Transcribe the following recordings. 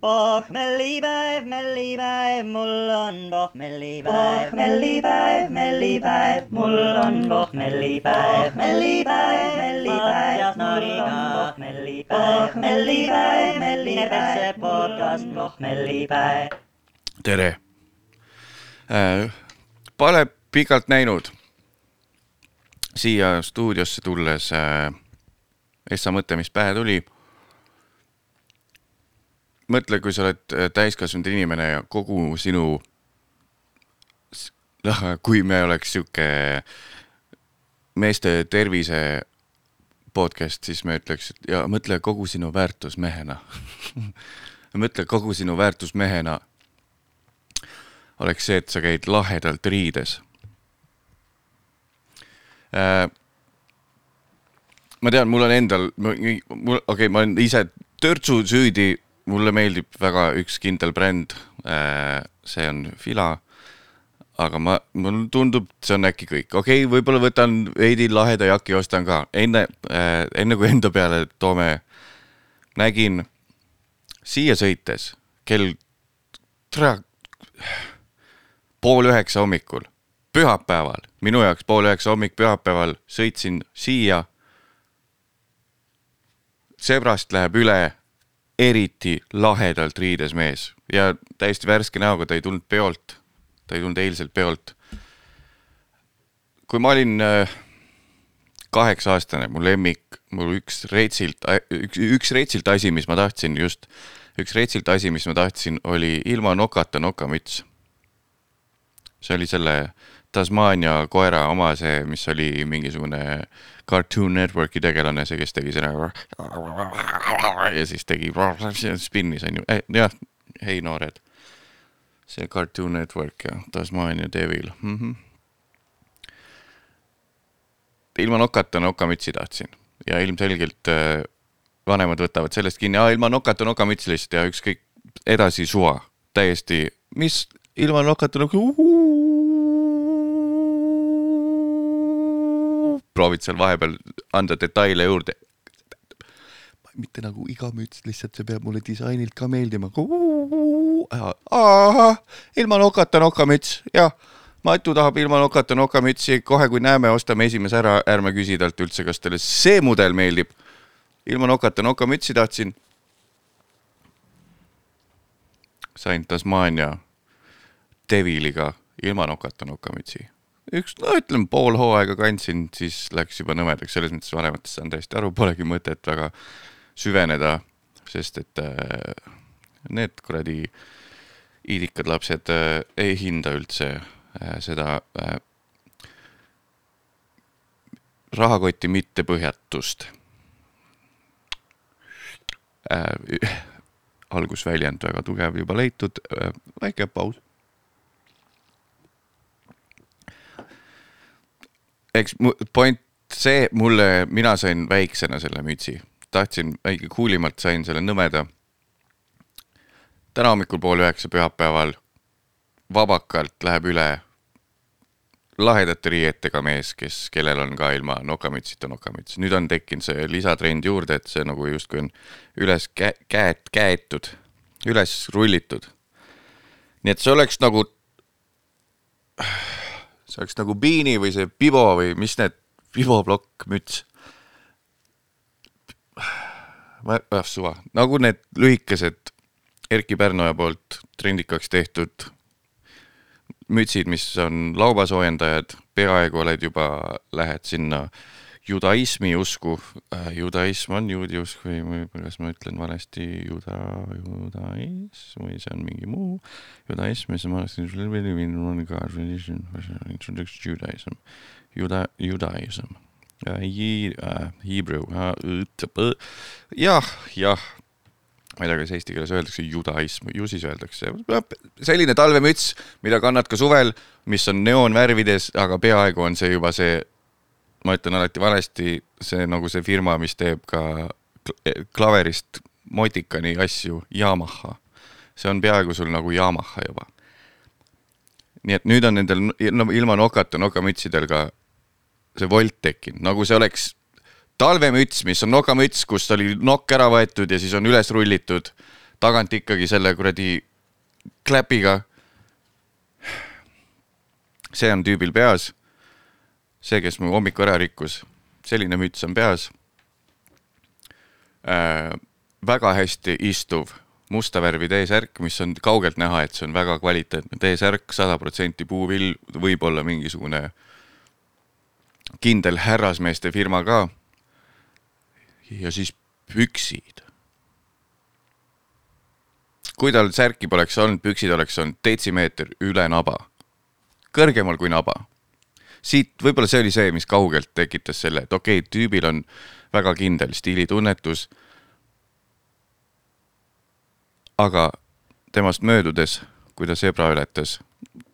pohmellipäev, mellipäev, mul on pohmellipäev, mellipäev, mellipäev, mul on pohmellipäev, mellipäev, mellipäev, mul on pohmellipäev, mellipäev, mellipäev, podcast pohmellipäev. tere äh,. Pole pikalt näinud. siia stuudiosse tulles äh, Essa mõte, mis pähe tuli mõtle, kui sa oled äh, täiskasvanud inimene ja kogu sinu, noh, kui me oleks sihuke meeste tervise podcast, siis me ütleks, et ja mõtle kogu sinu väärtus mehena mõtle kogu sinu väärtus mehena oleks see, et sa käid lahedalt riides äh,. ma tean, mul on endal, mul, okei okay,, ma olen ise törtsu süüdi mulle meeldib väga üks kindel bränd. Äh, see on Fila. aga ma, mulle tundub, see on äkki kõik, okei okay,, võib-olla võtan veidi laheda jaki, ostan ka enne, äh, enne kui enda peale toome. nägin siia sõites kell pool üheksa hommikul, pühapäeval, minu jaoks pool üheksa hommik pühapäeval sõitsin siia. sebrast läheb üle eriti lahedalt riides mees ja täiesti värske näoga, ta ei tulnud peolt. ta ei tulnud eilselt peolt. kui ma olin äh, kaheksa aastane, mu lemmik, mul üks retsilt, üks, üks retsilt asi, mis ma tahtsin just, üks retsilt asi, mis ma tahtsin, oli ilma nokata nokamüts. see oli selle Tasmania koera oma see, mis oli mingisugune Cartoon Networki tegelane, see, kes tegi selle ja siis tegi spinnis on ju eh,, jah, hei noored. see Cartoon Network ja Tasmania Devil mm. -hmm. ilma nokata nokamütsi tahtsin ja ilmselgelt äh, vanemad võtavad sellest kinni, ilma nokata nokamüts lihtsalt ja ükskõik edasi suva, täiesti, mis ilma nokata noka proovid seal vahepeal anda detaile juurde. mitte nagu iga müts, lihtsalt see peab mulle disainilt ka meeldima. ilma nokata nokamüts, jah. Matu tahab ilma nokata nokamütsi, kohe kui näeme, ostame esimese ära, ärme küsi talt üldse, kas talle see mudel meeldib. ilma nokata nokamütsi tahtsin. sain Tasmania Deviliga ilma nokata nokamütsi üks, no ütleme pool hooaega kandsin, siis läks juba nõmedaks, selles mõttes vanematest saan täiesti aru, polegi mõtet väga süveneda, sest et äh, need kuradi iidikad lapsed äh, ei hinda üldse äh, seda äh, rahakoti mittepõhjatust äh,. algusväljend väga tugev juba leitud äh,, väike paus eks point see mulle, mina sain väiksena selle mütsi, tahtsin väike kuulimalt sain selle nõmeda. täna hommikul pool üheksa pühapäeval vabakalt läheb üle lahedate riietega mees, kes, kellel on ka ilma nokamütsita nokamüts. nüüd on tekkinud see lisatrend juurde, et see nagu justkui on üles kä käed, käetud, üles rullitud. nii et see oleks nagu see oleks nagu beanie või see pibo või mis need, piboplokk, müts. ma, ah suva, nagu need lühikesed Erkki Pärnoja poolt trendikaks tehtud mütsid, mis on laubasoojendajad, peaaegu oled juba, lähed sinna äh, judaismi usku. Äh,, judaism on juudi usk või kas ma ütlen valesti, juda, judaism või see on mingi muu, judaism is one God religion, introduced Judaism, juda, judaism. Äh,, Hebrew äh,, jah, jah. Ma ei tea, kas eesti keeles öeldakse judaism, ju siis öeldakse, selline talvemüts, mida kannad ka suvel, mis on neoonvärvides, aga peaaegu on see juba see ma ütlen alati valesti, see nagu see firma, mis teeb ka klaverist motikani asju, Yamaha. see on peaaegu sul nagu Yamaha juba. nii et nüüd on nendel no, ilma nokata nokamütsidel ka see volt tekkinud, nagu see oleks talvemüts, mis on nokamüts, kust oli nokk ära võetud ja siis on üles rullitud. tagant ikkagi selle kuradi kläpiga. see on tüübil peas. See, kes mu hommiku ära rikkus, selline müts on peas äh,. väga hästi istuv musta värvi T-särk, mis on kaugelt näha, et see on väga kvaliteetne T-särk, sada protsenti puuvill, võib-olla mingisugune kindel härrasmeeste firma ka. ja siis püksid. kui tal särki poleks olnud, püksid oleks olnud detsimeeter üle naba, kõrgemal kui naba. Siit võib-olla see oli see, mis kaugelt tekitas selle, et okei okay,, tüübil on väga kindel stiilitunnetus aga temast möödudes, kui ta zebra ületas,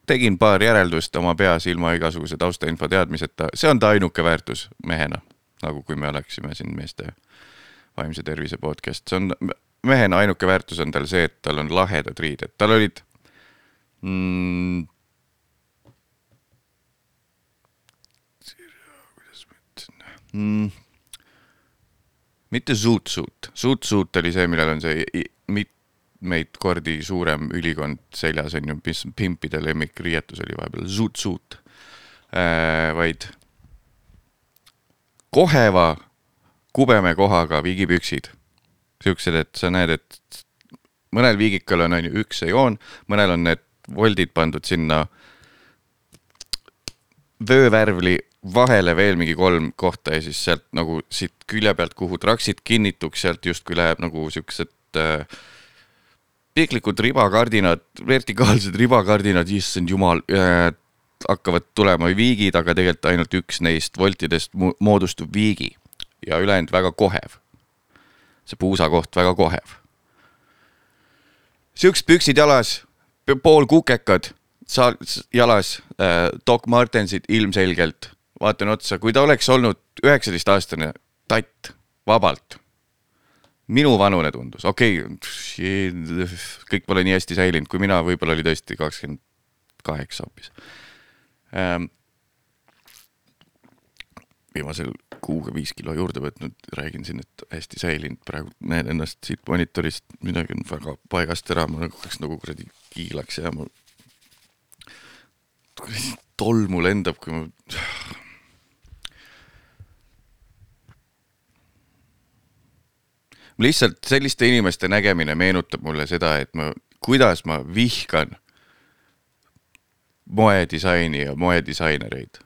tegin paar järeldust oma peas ilma igasuguse taustainfo teadmiseta, see on ta ainuke väärtus mehena, nagu kui me oleksime siin meeste vaimse tervise podcast, see on mehena ainuke väärtus on tal see, et tal on lahedad riided, tal olid mm, kuidas ma ütlen mm,, mitte suit-suit, suit-suit oli see, millel on see mit, mitmeid kordi suurem ülikond seljas on ju, mis pimpide lemmikriietus oli vahepeal, zoot-suit äh,, vaid koheva kubeme kohaga viigipüksid. siuksed, et sa näed, et mõnel viigikal on, on ju üks see joon, mõnel on need voldid pandud sinna vöövärvli vahele veel mingi kolm kohta ja siis sealt nagu siit külje pealt, kuhu traksid kinnituks, sealt justkui läheb nagu siuksed äh, piklikud ribakardinad, vertikaalsed ribakardinad, issand jumal äh,, hakkavad tulema viigid, aga tegelikult ainult üks neist voltidest moodustub viigi ja ülejäänud väga kohev. see puusakoht väga kohev. siuksed püksid jalas, poolkukekad sa-, jalas äh,, Doc Martensid ilmselgelt, vaatan otsa, kui ta oleks olnud üheksateistaastane tatt, vabalt minuvanune tundus, okei okay,, kõik pole nii hästi säilinud, kui mina, võib-olla oli tõesti kakskümmend kaheksa hoopis ähm,. viimasel kuuga viis kilo juurde võtnud, räägin siin, et hästi säilinud, praegu näen ennast siit monitorist, midagi on väga paigast ära, ma hakkaks nagu kuradi kiilaks jääma. tolmu lendab, kui ma lihtsalt selliste inimeste nägemine meenutab mulle seda, et ma, kuidas ma vihkan moedisaini ja moedisainereid.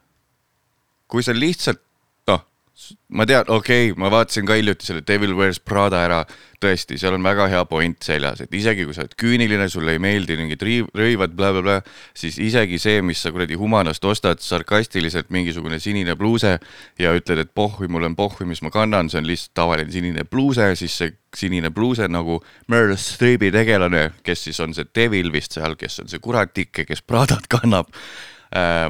kui sa lihtsalt ma tean, okei okay,, ma vaatasin ka hiljuti selle Devil Wears Prada ära, tõesti, seal on väga hea point seljas, et isegi kui sa oled küüniline, sulle ei meeldi mingid rõivad bla,, blablabla, siis isegi see, mis sa kuradi Humanast ostad sarkastiliselt mingisugune sinine pluuse ja ütled, et pohhui, mul on pohhui, mis ma kannan, see on lihtsalt tavaline sinine pluuse, siis see sinine pluuse nagu Meryl Streepi tegelane, kes siis on see Devil vist seal, kes on see kuratike, kes Pradat kannab äh,.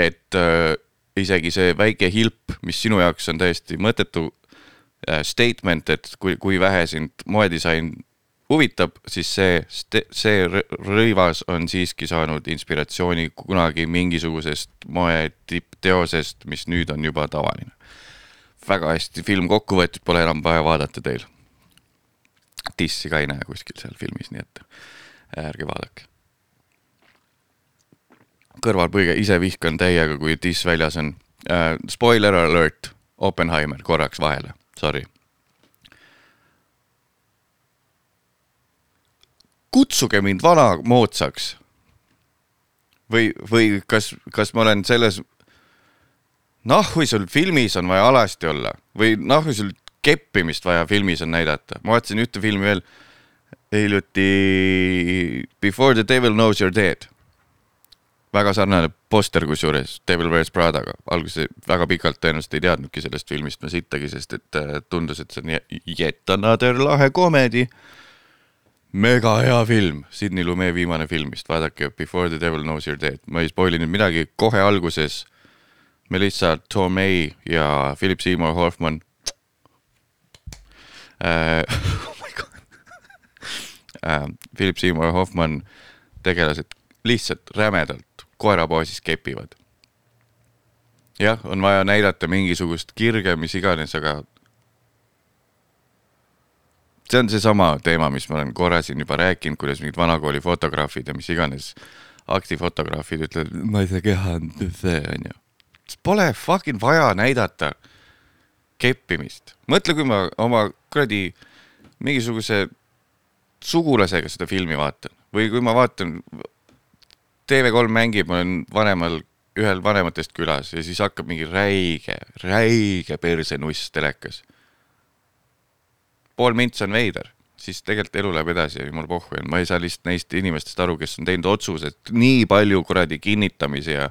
et äh, isegi see väike hilp, mis sinu jaoks on täiesti mõttetu äh, statement, et kui, kui vähe sind moedisain huvitab, siis see, see rõivas on siiski saanud inspiratsiooni kunagi mingisugusest moe tippteosest, mis nüüd on juba tavaline. väga hästi film kokku võetud, pole enam vaja vaadata teil. dissi ka ei näe kuskil seal filmis, nii et ärge vaadake kõrvalpõige, ise vihkan täiega, kui diss väljas on uh,. Spoiler alert, Oppenheimer korraks vahele, sorry. kutsuge mind vanamoodsaks. või, või kas, kas ma olen selles, nahhui sul filmis on vaja alasti olla või nahhui sul keppimist vaja filmis on näidata, ma vaatasin ühte filmi veel hiljuti Before the devil knows you are dead väga sarnane poster kusjuures Devil Wears Pradaga, alguses väga pikalt tõenäoliselt ei teadnudki sellest filmist ma sittagi, sest et äh, tundus, et see on yet another lahe komedi. mega hea film, Sydney Lumet viimane film vist, vaadake Before the devil knows you are dead, ma ei spoil'i nüüd midagi, kohe alguses Melissa Tomei ja Philip Seymour Hoffman. Äh, oh my god. Äh, Philip Seymour Hoffman tegelased lihtsalt rämedalt koerapoosis kepivad. jah, on vaja näidata mingisugust kirge, mis iganes, aga see on seesama teema, mis ma olen korra siin juba rääkinud, kuidas mingid vanakooli fotograafid ja mis iganes aktifotograafid ütlevad, ma ei saa keha, see on ju. Pole fucking vaja näidata keppimist. mõtle, kui ma oma kuradi mingisuguse sugulasega seda filmi vaatan või kui ma vaatan, TV3 mängib, ma olen vanemal, ühel vanematest külas ja siis hakkab mingi räige, räige persenuss telekas. Pool mintsi on veider, siis tegelikult elu läheb edasi ja jumal pohhu. Ma ei saa lihtsalt neist inimestest aru, kes on teinud otsuse, et nii palju kuradi kinnitamisi ja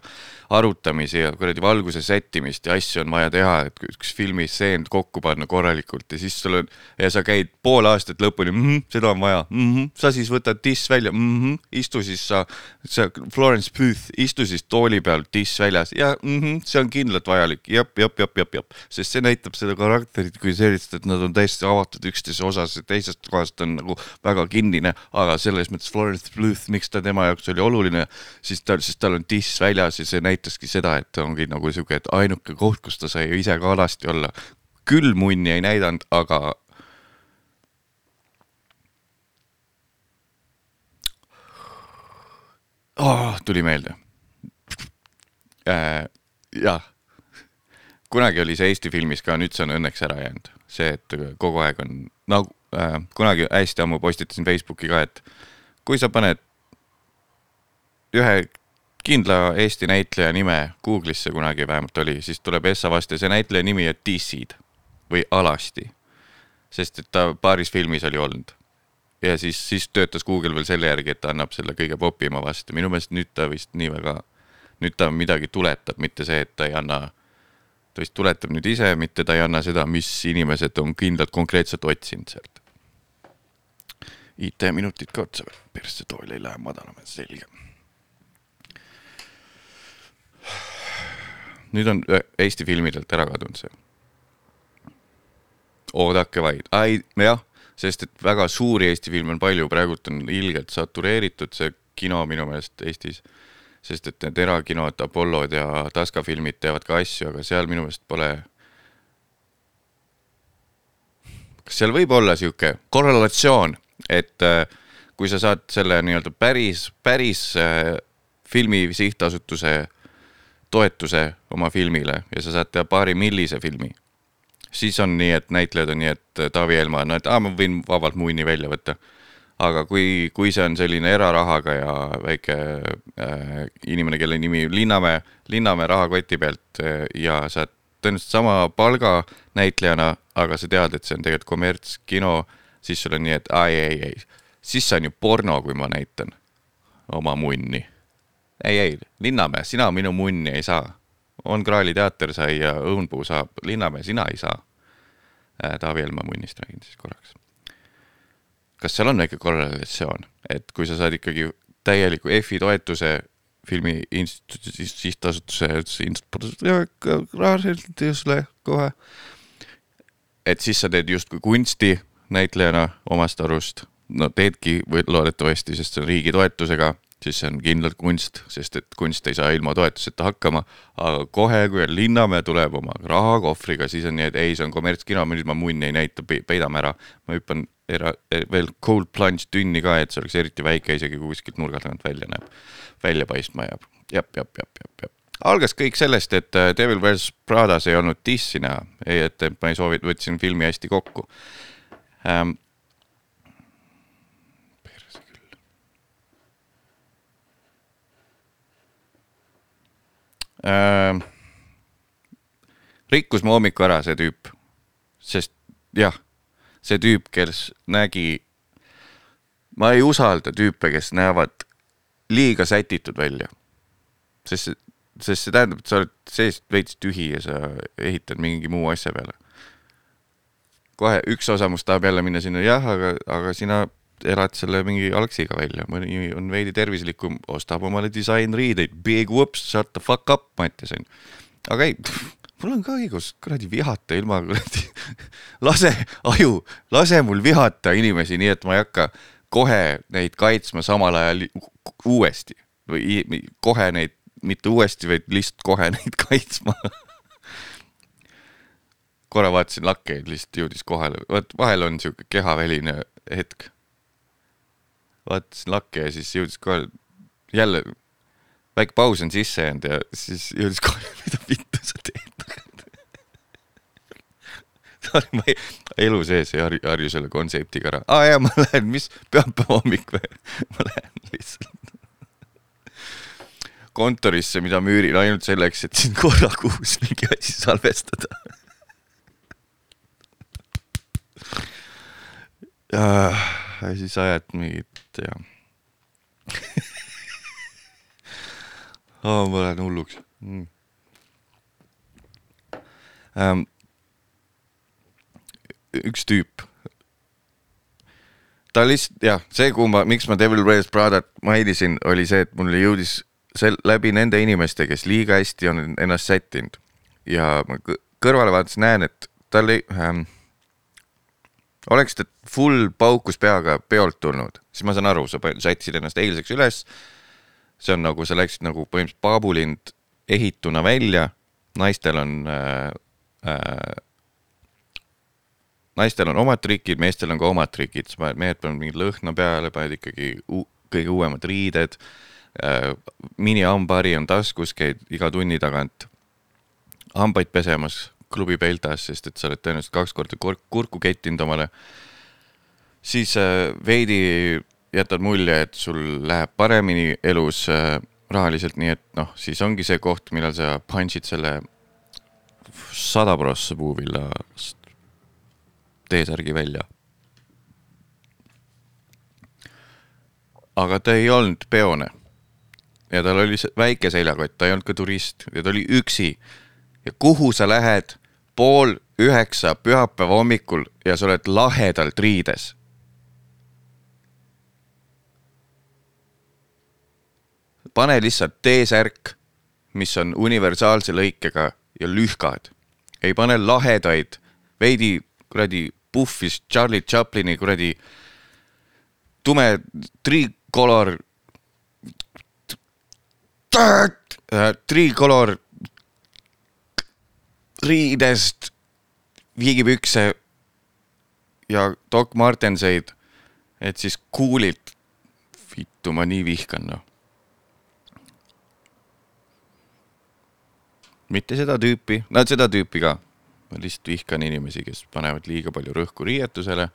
arutamisi ja kuradi valguse sättimist ja asju on vaja teha, et üks filmistseen kokku panna korralikult ja siis sul on ja sa käid pool aastat lõpuni mm, -hmm, seda on vaja mm, -hmm, sa siis võtad diss välja mm, -hmm, istu siis sa, sa Florence Puth, istu siis tooli peal diss väljas ja mm -hmm, see on kindlalt vajalik, jep, jep, jep, jep, jep, sest see näitab seda karakterit kui sellist, et nad on täiesti avatud üksteise osas ja teisest kohast on nagu väga kinnine, aga selles mõttes Florence Puth, miks ta tema jaoks oli oluline, siis tal, sest tal on diss väljas ja see näitab näitaski seda, et ongi nagu sihuke, et ainuke koht, kus ta sai ise ka alasti olla. küll munni ei näidanud, aga. Oh, tuli meelde äh,. jah, kunagi oli see Eesti filmis ka, nüüd see on õnneks ära jäänud, see, et kogu aeg on nagu äh, kunagi hästi ammu postitasin Facebooki ka, et kui sa paned ühe kindla Eesti näitleja nime Google'isse kunagi vähemalt oli, siis tuleb Essa vastu ja see näitleja nimi on DC-d või Alasti. sest et ta paaris filmis oli olnud. ja siis, siis töötas Google veel selle järgi, et ta annab selle kõige popima vastu, minu meelest nüüd ta vist nii väga, nüüd ta midagi tuletab, mitte see, et ta ei anna, ta vist tuletab nüüd ise, mitte ta ei anna seda, mis inimesed on kindlalt konkreetselt otsinud sealt. IT-minutid ka otsa veel, persse tool ei lähe madalama, selge nüüd on Eesti filmidelt ära kadunud see. oodake vaid, ai, jah, sest et väga suuri Eesti filme on palju, praegult on ilgelt satureeritud see kino minu meelest Eestis. sest et need erakinod, Apollod ja Taska filmid teevad ka asju, aga seal minu meelest pole. kas seal võib olla sihuke korrelatsioon, et äh, kui sa saad selle nii-öelda päris, päris äh, filmi sihtasutuse toetuse oma filmile ja sa saad teha paari millise filmi, siis on nii, et näitlejad on nii, et Taavi Elma on, et aa, ma võin vabalt munni välja võtta. aga kui, kui see on selline erarahaga ja väike äh, inimene, kelle nimi Linnamäe, Linnamäe rahakoti pealt äh, ja saad tõenäoliselt sama palga näitlejana, aga sa tead, et see on tegelikult kommertskino, siis sul on nii, et ai, ei, ei, siis see on ju porno, kui ma näitan oma munni ei, ei, Linnamäe, sina minu munni ei saa. on Graali teater sai ja Õunpuu saab, Linnamäe, sina ei saa. Äh, Taavi Helma munnist räägin siis korraks. kas seal on väike korrelatsioon, et kui sa saad ikkagi täieliku F-i toetuse filmi sihtasutuse instituudile kohe. et siis sa teed justkui kunsti näitlejana omast arust, no teedki või loodetavasti, sest see on riigi toetusega siis see on kindlalt kunst, sest et kunst ei saa ilma toetuseta hakkama. aga kohe, kui Linnamäe tuleb oma rahakohvriga, siis on nii, et ei, see on kommertskino, nüüd ma munni ei näita, peidame ära. ma hüppan era-, veel cold plunge tünni ka, et see oleks eriti väike, isegi kui kuskilt nurga tagant välja näeb, välja paistma jääb. jep, jep, jep, jep, jep algas kõik sellest, et äh, Devil Wears Pradas ei olnud dissi näha, ei, et ma ei soovi, võtsin filmi hästi kokku ähm, äh,. rikkus mu hommiku ära, see tüüp. sest jah, see tüüp, kes nägi, ma ei usalda tüüpe, kes näevad liiga sätitud välja. sest sest see tähendab, et sa oled seest veits tühi ja sa ehitad mingi muu asja peale. kohe üks osa must tahab jälle minna sinna, jah, aga, aga sina elad selle mingi algsiga välja, mõni on veidi tervislikum, ostab omale disainriideid, big whoops, shut the fuck up, Mattias on ju. aga ei, mul on ka õigus kuradi vihata ilma kuradi, lase aju, lase mul vihata inimesi, nii et ma ei hakka kohe neid kaitsma samal ajal uuesti või kohe neid, mitte uuesti, vaid lihtsalt kohe neid kaitsma korra vaatasin lakke ja lihtsalt jõudis kohale, vot vahel on sihuke kehaväline hetk. Vaatasin lakke ja siis jõudis kohe, jälle väike paus on sisse jäänud ja siis jõudis kohe, mida vittu sa teed Sorry, ma ei, elu sees ei harju, harju selle kontseptiga ära. aa ah, jaa, ma lähen, mis, pühapäeva hommik või? ma lähen lihtsalt kontorisse, mida müürin ainult selleks, et siin korra kuus mingi asi salvestada ja siis ajad mingit ja oh, ma lähen hulluks. Mm.. Um, üks tüüp. ta lihtsalt jah, see, kuhu ma, miks ma Devil Wears Pradat mainisin, oli see, et mulle jõudis sel-, läbi nende inimeste, kes liiga hästi on ennast sättinud. Ja ma kõrvale vaadates näen, et tal ei ähm,, oleks ta full paukus peaga peolt tulnud, siis ma saan aru, sa sättisid ennast eilseks üles. see on nagu, sa läksid nagu põhimõtteliselt paabulind ehituna välja, naistel on äh,, äh, naistel on omad trikid, meestel on ka omad trikid, sa paned, mehed panevad mingit lõhna peale, paned ikkagi kõige uuemad riided äh,. minihambahari on taskus, käid iga tunni tagant hambaid pesemas klubi peltas, sest et sa oled tõenäoliselt kaks korda kurk, kurku kettinud omale siis äh, veidi jätad mulje, et sul läheb paremini elus äh, rahaliselt, nii et noh, siis ongi see koht, millal sa punch'id selle sada prossa puuvillast T-särgi välja. aga ta ei olnud peone. ja tal oli väike seljakott, ta ei olnud ka turist ja ta oli üksi. Ja kuhu sa lähed pool üheksa pühapäeva hommikul ja sa oled lahedalt riides pane lihtsalt T-särk, mis on universaalse lõikega ja lühkad. ei pane lahedaid, veidi kuradi puhvis Charlie Chaplini kuradi tume tricolor, tricolor riidest viigipükse ja Doc Martenseid, et siis kuulilt, vittu, ma nii vihkan noh mitte seda tüüpi, no seda tüüpi ka. ma lihtsalt vihkan inimesi, kes panevad liiga palju rõhku riietusele.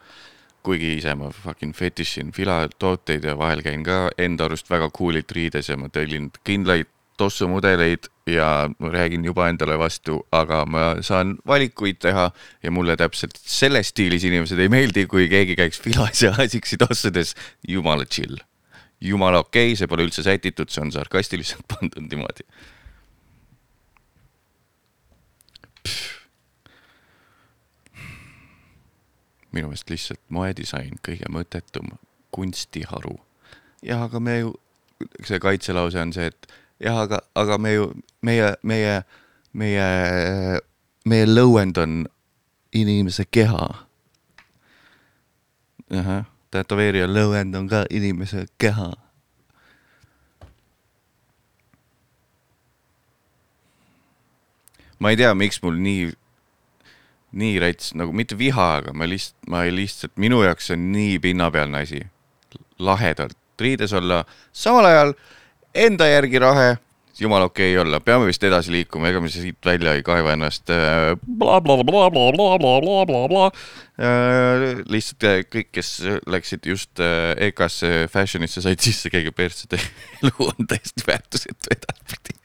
kuigi ise ma fucking fetišin filatooteid ja vahel käin ka enda arust väga cool'it riides ja ma tellin kindlaid tossumudeleid ja räägin juba endale vastu, aga ma saan valikuid teha ja mulle täpselt selles stiilis inimesed ei meeldi, kui keegi käiks filas ja asiksi tossudes. jumala chill, jumala okei okay,, see pole üldse sätitud, see on sarkastiliselt pandud niimoodi minu meelest lihtsalt moedisain kõige mõttetum kunstiharu. jah, aga me ju, see kaitselause on see, et jah, aga, aga me ju, meie, meie, meie, meie lõuend on inimese keha. ahah, tätoveerija lõuend on ka inimese keha. ma ei tea, miks mul nii nii rets, nagu mitte viha, aga ma lihtsalt, ma lihtsalt, minu jaoks see on nii pinnapealne asi. lahedalt riides olla, samal ajal enda järgi rahe, jumala okei okay olla, peame vist edasi liikuma, ega me siit välja ei kaeva ennast blablabla. lihtsalt äh, kõik, kes läksid just äh, EKA-sse fashion'isse, said sisse keegi persse, elu on täiesti väärtusetu edaspidi.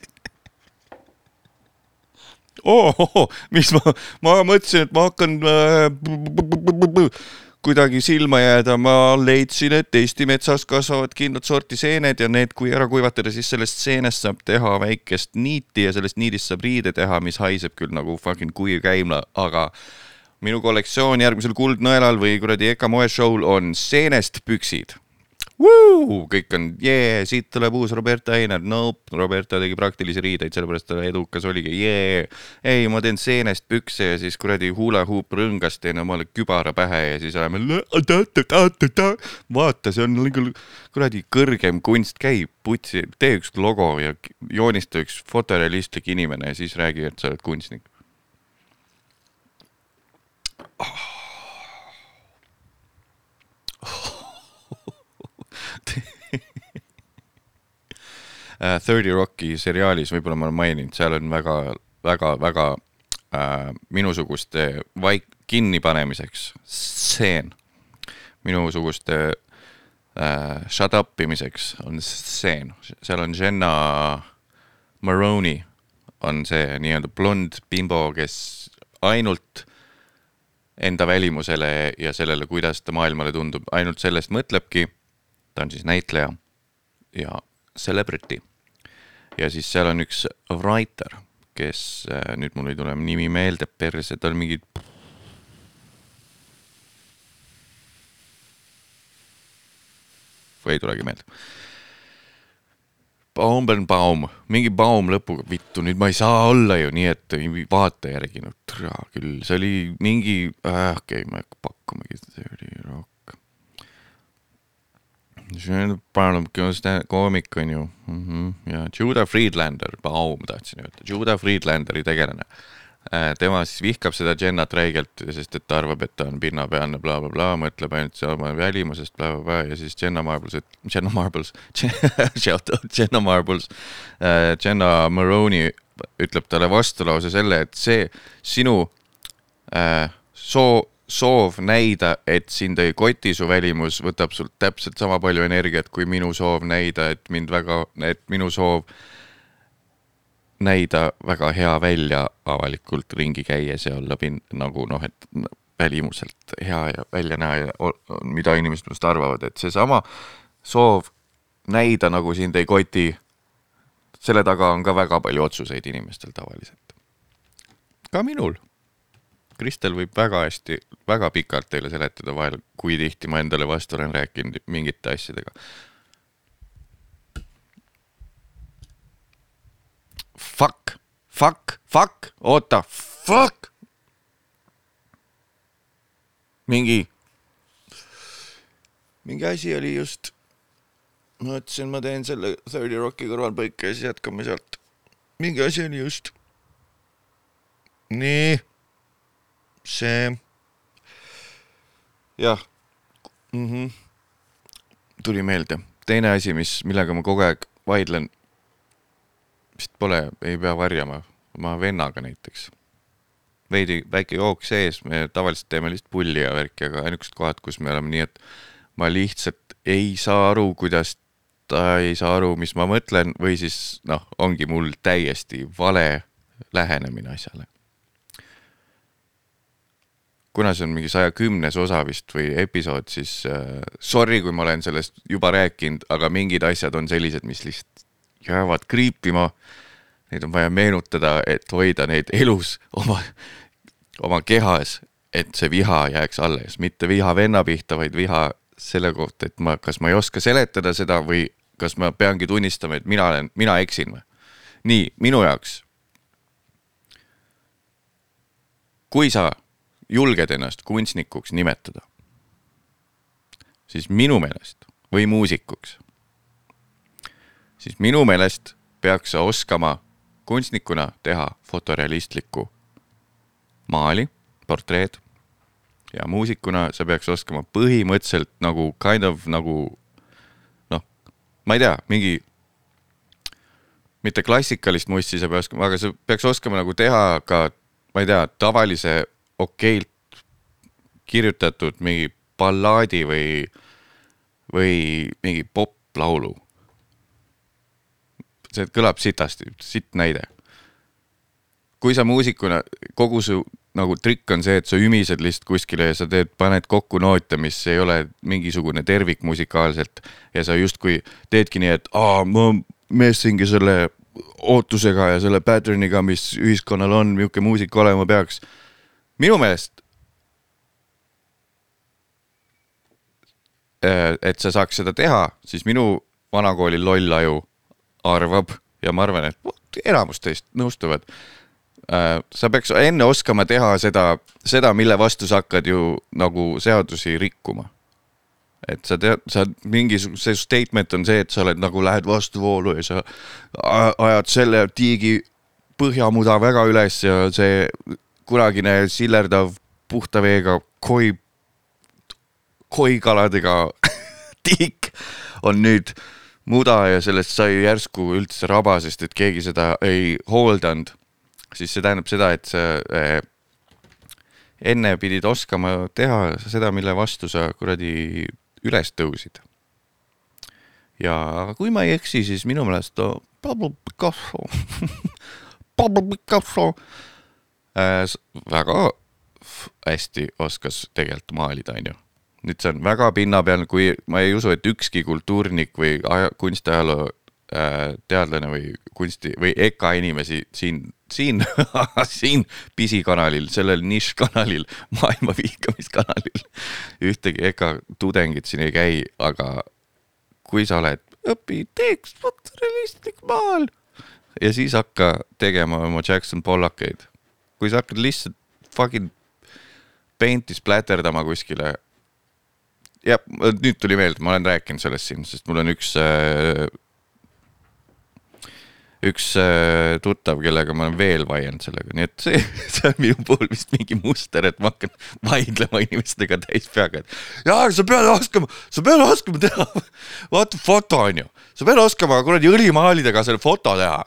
Oh, oh, mis ma, ma mõtlesin, et ma hakkan äh, kuidagi silma jääda, ma leidsin, et Eesti metsas kasvavad kindlat sorti seened ja need, kui ära kuivatada, siis sellest seenest saab teha väikest niiti ja sellest niidist saab riide teha, mis haiseb küll nagu fucking kuiv käimla, aga minu kollektsioon järgmisel Kuldnõelal või kuradi EKA moeshow'l on seenest püksid kõik on jee, siit tuleb uus Roberta Einer, nope, Roberta tegi praktilisi riideid, sellepärast ta edukas oligi, jee. ei, ma teen seenest pükse ja siis kuradi hula-hoop rõngast teen omale kübara pähe ja siis oleme. vaata, see on nagu kuradi kõrgem kunst, käi putsi, tee üks logo ja joonista üks fotorealistlik inimene ja siis räägi, et sa oled kunstnik. Äh, Thirty Rocki seriaalis, võib-olla ma olen maininud, seal on väga, väga, väga äh, minusuguste vaik-, kinnipanemiseks stseen. minusuguste äh, shut up imiseks on stseen, seal on Jenna Maroney on see nii-öelda blond bimbo, kes ainult enda välimusele ja sellele, kuidas ta maailmale tundub, ainult sellest mõtlebki. Ta on siis näitleja ja celebrity. ja siis seal on üks writer, kes äh, nüüd mul ei tule nimi meelde, perse, tal mingid. või ei tulegi meelde Baumbenbaum, mingi baum lõpuga, vittu, nüüd ma ei saa olla ju nii, et vaata järgi, no türa küll, see oli mingi äh,, okei okay,, ma ei hakka pakkumagi, see oli rock. Koomik on ju. Mm, -hmm. ja Judah Friedlander, Baum tahtsin öelda, Judah Friedlanderi tegelane. Äh, tema siis vihkab seda Jennat räigelt, sest et ta arvab, et ta on pinnapealne bla, bla, blablabla, mõtleb ainult oma välimusest blablabla bla, bla, ja siis Jenna Marbles, Jenna Marbles shout out Jenna Marbles. Uh,, Jenna Maroney ütleb talle vastulause selle, et see sinu uh, soo, soov näida, et sind ei koti su välimus, võtab sult täpselt sama palju energiat kui minu soov näida, et mind väga, et minu soov näida väga hea välja avalikult ringi käies ja olla pin-, nagu noh, et välimuselt hea ja välja näha ja mida inimesed minust arvavad, et seesama soov näida, nagu sind ei koti, selle taga on ka väga palju otsuseid inimestel tavaliselt. ka minul. Kristel võib väga hästi, väga pikalt teile seletada vahel, kui tihti ma endale vastu olen rääkinud mingite asjadega Fuck, fuck, fuck, oota, fuck. mingi, mingi asi oli just. ma mõtlesin, ma teen selle Thirty Rocki kõrvalpõike ja siis jätkame sealt. mingi asi oli just. nii, see. jah mm. -hmm. tuli meelde, teine asi, mis, millega ma kogu aeg vaidlen vist pole, ei pea varjama, oma vennaga näiteks. veidi väike jook sees, me tavaliselt teeme lihtsalt pulli ja värki, aga ainukesed kohad, kus me oleme nii, et ma lihtsalt ei saa aru, kuidas ta ei saa aru, mis ma mõtlen või siis noh, ongi mul täiesti vale lähenemine asjale. Kuna see on mingi saja kümnes osa vist või episood, siis äh, sorry, kui ma olen sellest juba rääkinud, aga mingid asjad on sellised, mis lihtsalt jäävad kriipima. Neid on vaja meenutada, et hoida neid elus oma, oma kehas, et see viha jääks alles, mitte viha venna pihta, vaid viha selle kohta, et ma, kas ma ei oska seletada seda või kas ma peangi tunnistama, et mina olen, mina eksin või. nii, minu jaoks. kui sa julged ennast kunstnikuks nimetada, siis minu meelest või muusikuks siis minu meelest peaks sa oskama kunstnikuna teha fotorealistlikku maali, portreed ja muusikuna sa peaks oskama põhimõtteliselt nagu kind of nagu noh, ma ei tea, mingi mitte klassikalist mussi sa oskama, aga sa peaks oskama nagu teha ka, ma ei tea, tavalise okeilt kirjutatud mingi ballaadi või, või mingi poplaulu see kõlab sitasti, sitt näide. kui sa muusikuna, kogu su nagu trikk on see, et sa ümised lihtsalt kuskile ja sa teed, paned kokku noote, mis ei ole mingisugune tervik musikaalselt ja sa justkui teedki nii, et aa, ma meessingi selle ootusega ja selle pattern'iga, mis ühiskonnal on, niisugune muusika olema peaks. Minu meelest äh, et sa saaks seda teha, siis minu vanakooli loll aju arvab ja ma arvan, et enamus teist nõustuvad. Äh, sa peaks enne oskama teha seda, seda, mille vastu sa hakkad ju nagu seadusi rikkuma. et sa tead, sa mingisugune, see statement on see, et sa oled nagu lähed vastuvoolu ja sa ajad selle tiigi põhjamuda väga üles ja see kunagine sillerdav puhta veega koi, koikaladega tiik on nüüd muda ja sellest sai järsku üldse raba, sest et keegi seda ei hooldanud, siis see tähendab seda, et sa äh, enne pidid oskama teha seda, mille vastu sa kuradi üles tõusid. ja kui ma ei eksi, siis minu meelest Pablo Picasso. Pablo Picasso väga hästi oskas tegelikult maalida, onju. nüüd see on väga pinnapealne, kui ma ei usu, et ükski kultuurnik või aja, kunstiajaloo äh, teadlane või kunsti või EKA inimesi siin, siin siin pisikanalil, sellel niškanalil, maailma vihkamiskanalil ühtegi EKA tudengit siin ei käi, aga kui sa oled, õpi teeks fotorealistlik maal ja siis hakka tegema oma Jackson Pollackeid. Kui sa hakkad lihtsalt fucking paint'i spläterdama kuskile. jah, nüüd tuli meelde, ma olen rääkinud sellest siin, sest mul on üks äh, üks äh, tuttav, kellega ma olen veel vaielnud sellega, nii et see, see on minu puhul vist mingi muster, et ma hakkan vaidlema inimestega täis peaga, et jaa, sa pead oskama, sa pead oskama teha, vaata foto on ju, sa pead oskama kuradi õlimaalidega selle foto teha.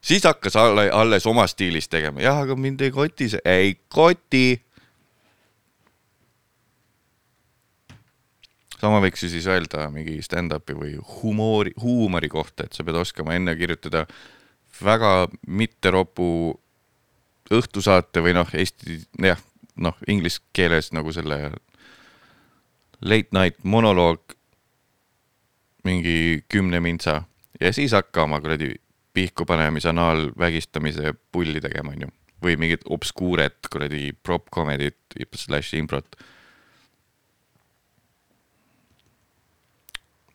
Siis hakkas alle, alles oma stiilis tegema, jah, aga mind ei koti see, ei koti. Sama võiks ju siis öelda mingi stand-up'i või humoori, huumori kohta, et sa pead oskama enne kirjutada väga mitteropu õhtusaate või noh, eesti, jah, noh, inglise keeles nagu selle late night monoloog mingi kümne mintsa. Ja siis hakka oma kuradi pihku panemise, anaalvägistamise pulli tegema, onju. või mingit obskuuret kuradi prop comedy't slash improt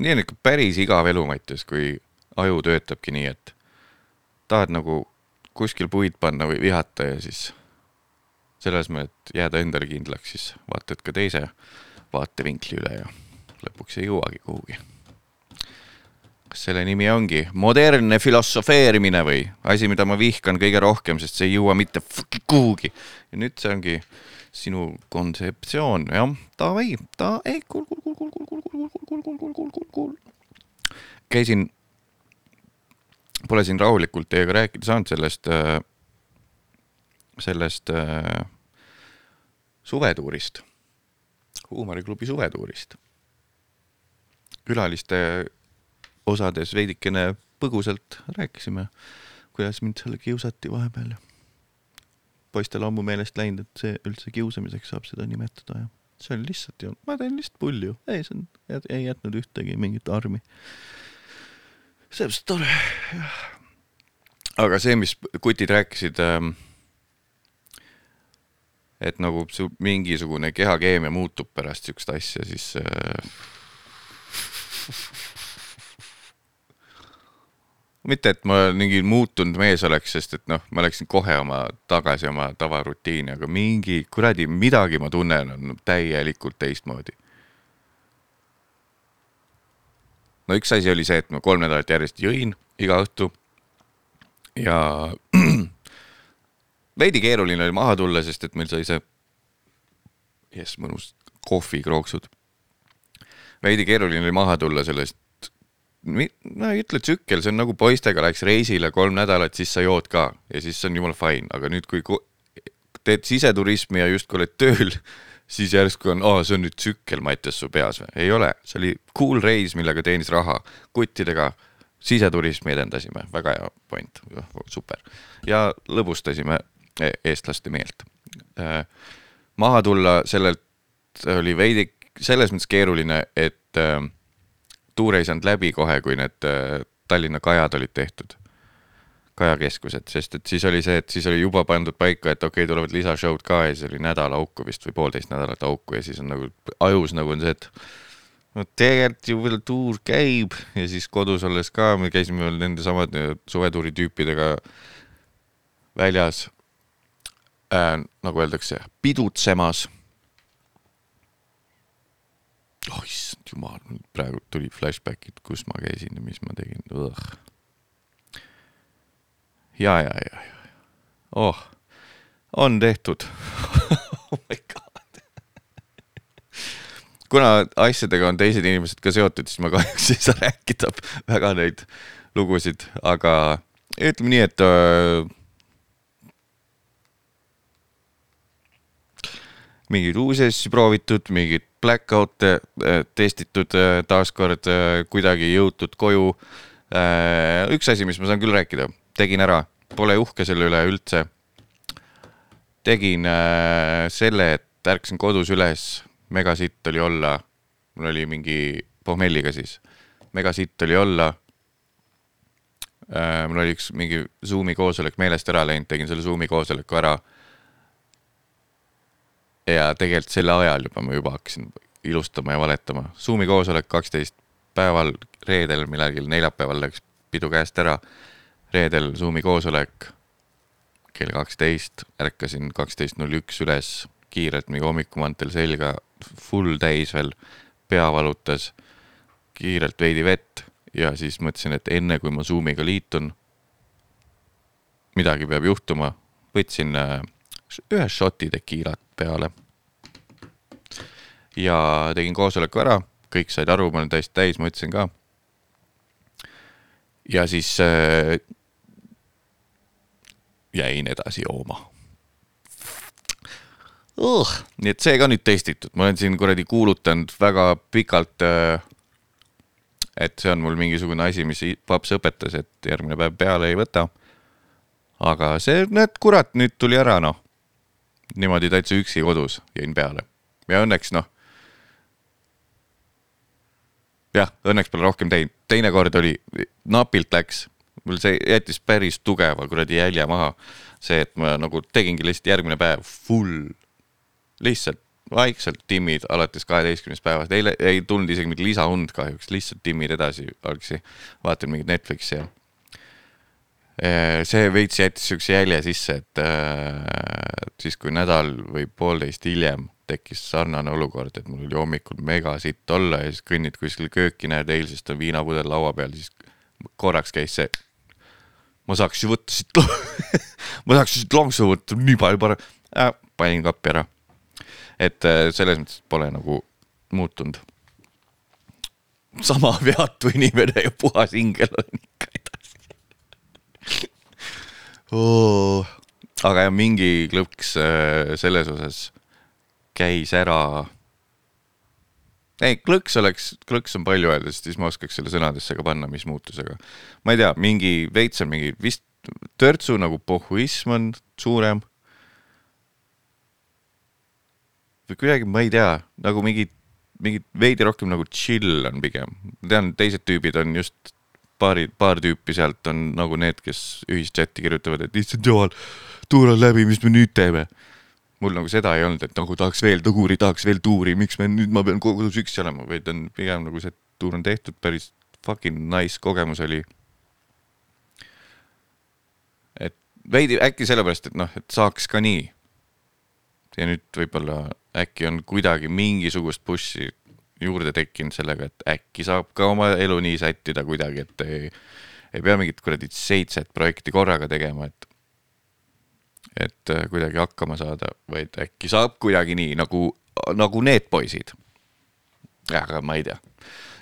nii on ikka päris igav elu, Mattias, kui aju töötabki nii, et tahad nagu kuskil puid panna või vihata ja siis selle asemel, et jääda endale kindlaks, siis vaatad ka teise vaatevinkli üle ja lõpuks ei jõuagi kuhugi. Kas selle nimi ongi modernne filosofeerimine või asi, mida ma vihkan kõige rohkem, sest see ei jõua mitte kuhugi. ja nüüd see ongi sinu kontseptsioon, jah, davai, ta, ei, kuul, kuul, kuul, kuul, kuul, kuul, kuul, kuul, kuul, kuul, kuul, kuul, kuul, käisin, pole siin rahulikult teiega rääkida saanud sellest, sellest äh, suvetuurist, huumoriklubi suvetuurist. külaliste osades veidikene põgusalt rääkisime, kuidas mind seal kiusati vahepeal poistel ammu meelest läinud, et see üldse kiusamiseks saab seda nimetada ja see oli lihtsalt ju, ma teen lihtsalt pulju, ei, see on, ei jätnud ühtegi mingit armi. sellepärast tore, jah. aga see, mis kutid rääkisid ähm,, et nagu su mingisugune kehakeemia muutub pärast siukest asja, siis äh, mitte, et ma mingi muutunud mees oleks, sest et noh, ma läksin kohe oma tagasi oma tavarutiini, aga mingi kuradi midagi ma tunnen on täielikult teistmoodi. no üks asi oli see, et ma kolm nädalat järjest jõin iga õhtu ja veidi keeruline oli maha tulla, sest et meil sai see, jess, mõnus kohvikrooksud. veidi keeruline oli maha tulla sellest no ei ütle tsükkel, see on nagu poistega läheks reisile kolm nädalat, siis sa jood ka ja siis on jumala fine, aga nüüd, kui teed siseturismi ja justkui oled tööl, siis järsku on, aa, see on nüüd tsükkel Mattias su peas või? ei ole, see oli cool reis, millega teenis raha. kuttidega siseturismi edendasime, väga hea point, super. ja lõbustasime e-, eestlaste meelt. Äh, maha tulla sellelt oli veidi selles mõttes keeruline, et äh, tuur ei saanud läbi kohe, kui need äh, Tallinna kajad olid tehtud, kajakeskused, sest et siis oli see, et siis oli juba pandud paika, et okei okay,, tulevad lisashow'd ka ja siis oli nädal auku vist või poolteist nädalat auku ja siis on nagu ajus nagu on see, et no tegelikult ju veel tuur käib ja siis kodus olles ka me käisime veel nende samade suvetuuri tüüpidega väljas äh,, nagu öeldakse, pidutsemas oh issand jumal, praegu tuli flashback'id, kus ma käisin ja mis ma tegin. ja, ja, ja, ja, oh, on tehtud oh my god. kuna asjadega on teised inimesed ka seotud, siis ma kahjuks ei saa rääkida väga neid lugusid, aga ütleme nii, et äh, mingeid uusi asju proovitud, mingeid blackout'e äh, testitud äh, taaskord äh, kuidagi jõutud koju. Üks asi, mis ma saan küll rääkida, tegin ära, pole uhke selle üle üldse. tegin selle, et ärkasin kodus üles, megasitt oli olla, mul oli mingi pohmelliga siis, megasitt oli olla. Mul oli üks mingi Zoomi koosolek meelest ära läinud, tegin selle Zoomi koosoleku ära ja tegelikult selle ajal juba ma juba hakkasin ilustama ja valetama. Zoomi koosolek kaksteist päeval, reedel millalgi neljapäeval läks pidu käest ära. reedel Zoomi koosolek kell kaksteist, ärkasin kaksteist null üks üles, kiirelt mingi hommikumantel selga, full täis veel, pea valutas, kiirelt veidi vett ja siis mõtlesin, et enne kui ma Zoomiga liitun, midagi peab juhtuma, võtsin äh, ühe šoti tekiilat peale. ja tegin koosoleku ära, kõik said aru, ma olen täiesti täis, ma ütlesin ka. ja siis äh, jäin edasi jooma uh,. nii et see ka nüüd testitud, ma olen siin kuradi kuulutanud väga pikalt äh, et see on mul mingisugune asi, mis paps õpetas, et järgmine päev peale ei võta. aga see, näed, kurat, nüüd tuli ära, noh niimoodi täitsa üksi kodus jäin peale. Ja õnneks noh. jah, õnneks pole rohkem teinud, teinekord oli, napilt läks, mul see jättis päris tugeva kuradi jälje maha. see, et ma nagu tegingi lihtsalt järgmine päev full, lihtsalt vaikselt timmid alates kaheteistkümnest päevast, eile ei tulnud isegi mingit lisaund kahjuks, lihtsalt timmid edasi algsi, vaatan mingit Netflixi ja see veits jättis siukse jälje sisse, et äh, siis, kui nädal või poolteist hiljem tekkis sarnane olukord, et mul oli hommikul megasitt olla ja siis kõnnid kuskil kööki, näed eilsest on viinapudel laua peal, siis korraks käis see. ma saaks ju võtta siit ma saaks siit lonksu võtta, nii palju parem äh,, panin kappi ära. et äh, selles mõttes pole nagu muutunud. sama veatu inimene ja puhas ingel on ikka. Aga jah, mingi klõps äh, selles osas käis ära. ei, klõks oleks, klõks on palju öelda, sest siis ma oskaks selle sõnadesse ka panna, mis muutusega. ma ei tea, mingi veits on mingi vist törtsu nagu pohhuism on suurem. või kuidagi, ma ei tea, nagu mingi, mingi veidi rohkem nagu chill on pigem. ma tean, teised tüübid on just paari, paar tüüpi sealt on nagu need, kes ühischati kirjutavad, et issand jumal, tuur on läbi, mis me nüüd teeme. mul nagu seda ei olnud, et nagu tahaks veel tuuri, tahaks veel tuuri, miks me nüüd, ma pean kodus üksi olema, vaid on pigem nagu see tuur on tehtud, päris fucking nice kogemus oli. et veidi äkki sellepärast, et noh, et saaks ka nii. ja nüüd võib-olla äkki on kuidagi mingisugust push'i juurde tekkinud sellega, et äkki saab ka oma elu nii sättida kuidagi, et ei, ei pea mingit kuradi seitset projekti korraga tegema, et et äh, kuidagi hakkama saada, vaid äkki saab kuidagi nii nagu, nagu need poisid. aga ma ei tea,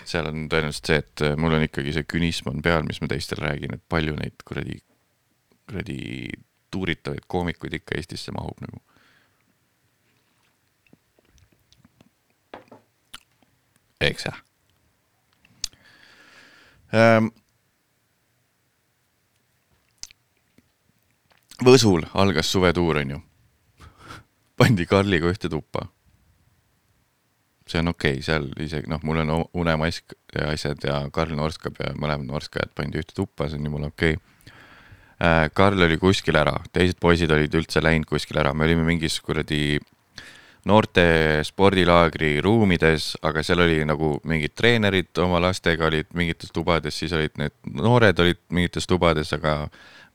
seal on tõenäoliselt see, et äh, mul on ikkagi see künism on peal, mis ma teistele räägin, et palju neid kuradi, kuradi tuuritavaid koomikuid ikka Eestisse mahub nagu jah ähm,. Võsul algas suvetuur, onju. pandi Karliga ühte tuppa. see on okei okay,, seal isegi noh, mul on unemask ja asjad ja Karl norskab ja mõlemad norskajad pandi ühte tuppa, see on jumala okei okay. Äh,. Karl oli kuskil ära, teised poisid olid üldse läinud kuskil ära, me olime mingis kuradi noorte spordilaagri ruumides, aga seal oli nagu mingid treenerid oma lastega olid mingites tubades, siis olid need noored olid mingites tubades, aga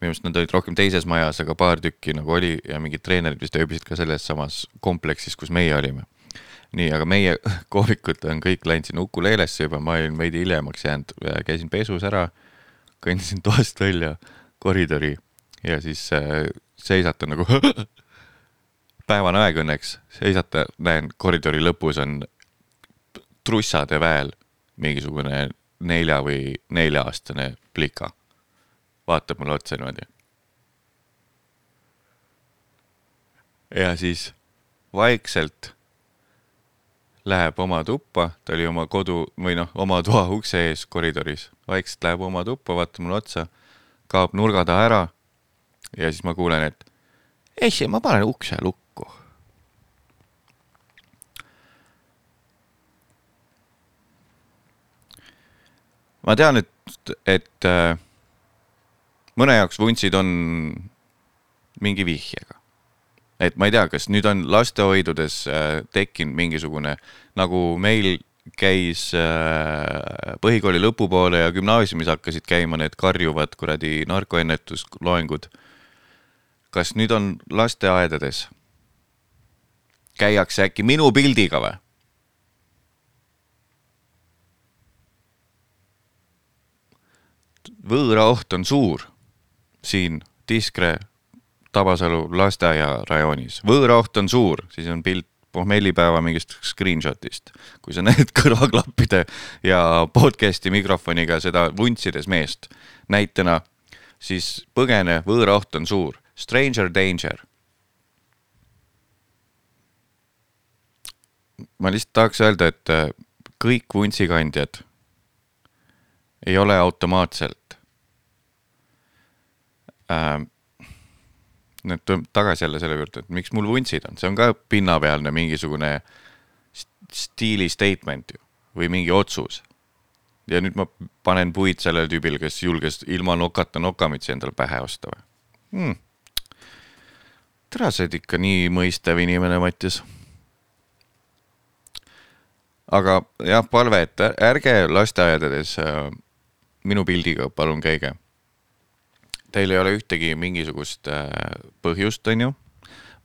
minu arust nad olid rohkem teises majas, aga paar tükki nagu oli ja mingid treenerid vist ööbisid ka selles samas kompleksis, kus meie olime. nii, aga meie koomikud on kõik läinud sinna Uku-Leelesse juba, ma olin veidi hiljemaks jäänud, käisin pesus ära, kõndisin toast välja koridori ja siis äh, seisatan nagu päevane aeg õnneks, seisata, näen koridori lõpus on trussade väel mingisugune nelja või nelja-aastane plika vaatab mulle otsa niimoodi. ja siis vaikselt läheb oma tuppa, ta oli oma kodu või noh, oma toa ukse ees koridoris, vaikselt läheb oma tuppa, vaatab mulle otsa, kaob nurga taha ära. ja siis ma kuulen, et ei, ma panen ukse lukku. Ma tean, et, et äh, mõne jaoks vuntsid on mingi vihjega. et ma ei tea, kas nüüd on lastehoidudes äh, tekkinud mingisugune, nagu meil käis äh, põhikooli lõpupoole ja gümnaasiumis hakkasid käima need karjuvad kuradi narkoennetusloengud. kas nüüd on lasteaedades, käiakse äkki minu pildiga või? Võõra oht on suur siin Tiskre Tabasalu lasteaia rajoonis. võõraoht on suur, siis on pilt pohmellipäeva mingist screenshot'ist. kui sa näed kõrvaklappide ja podcast'i mikrofoniga seda vuntsides meest näitena, siis põgene, võõraoht on suur. Stranger danger. ma lihtsalt tahaks öelda, et äh, kõik vuntsikandjad ei ole automaatselt äh,. nüüd tagasi jälle selle juurde, et miks mul vuntsid on, see on ka pinnapealne mingisugune stiili statement ju või mingi otsus. ja nüüd ma panen puid sellele tüübile, kes julges ilma nokata nokamütsi endale pähe osta või hmm.? tere, sa oled ikka nii mõistev inimene, Mattias. aga jah, palve, et ärge lasteaedades äh, minu pildiga palun käige teil ei ole ühtegi mingisugust äh, põhjust, on ju.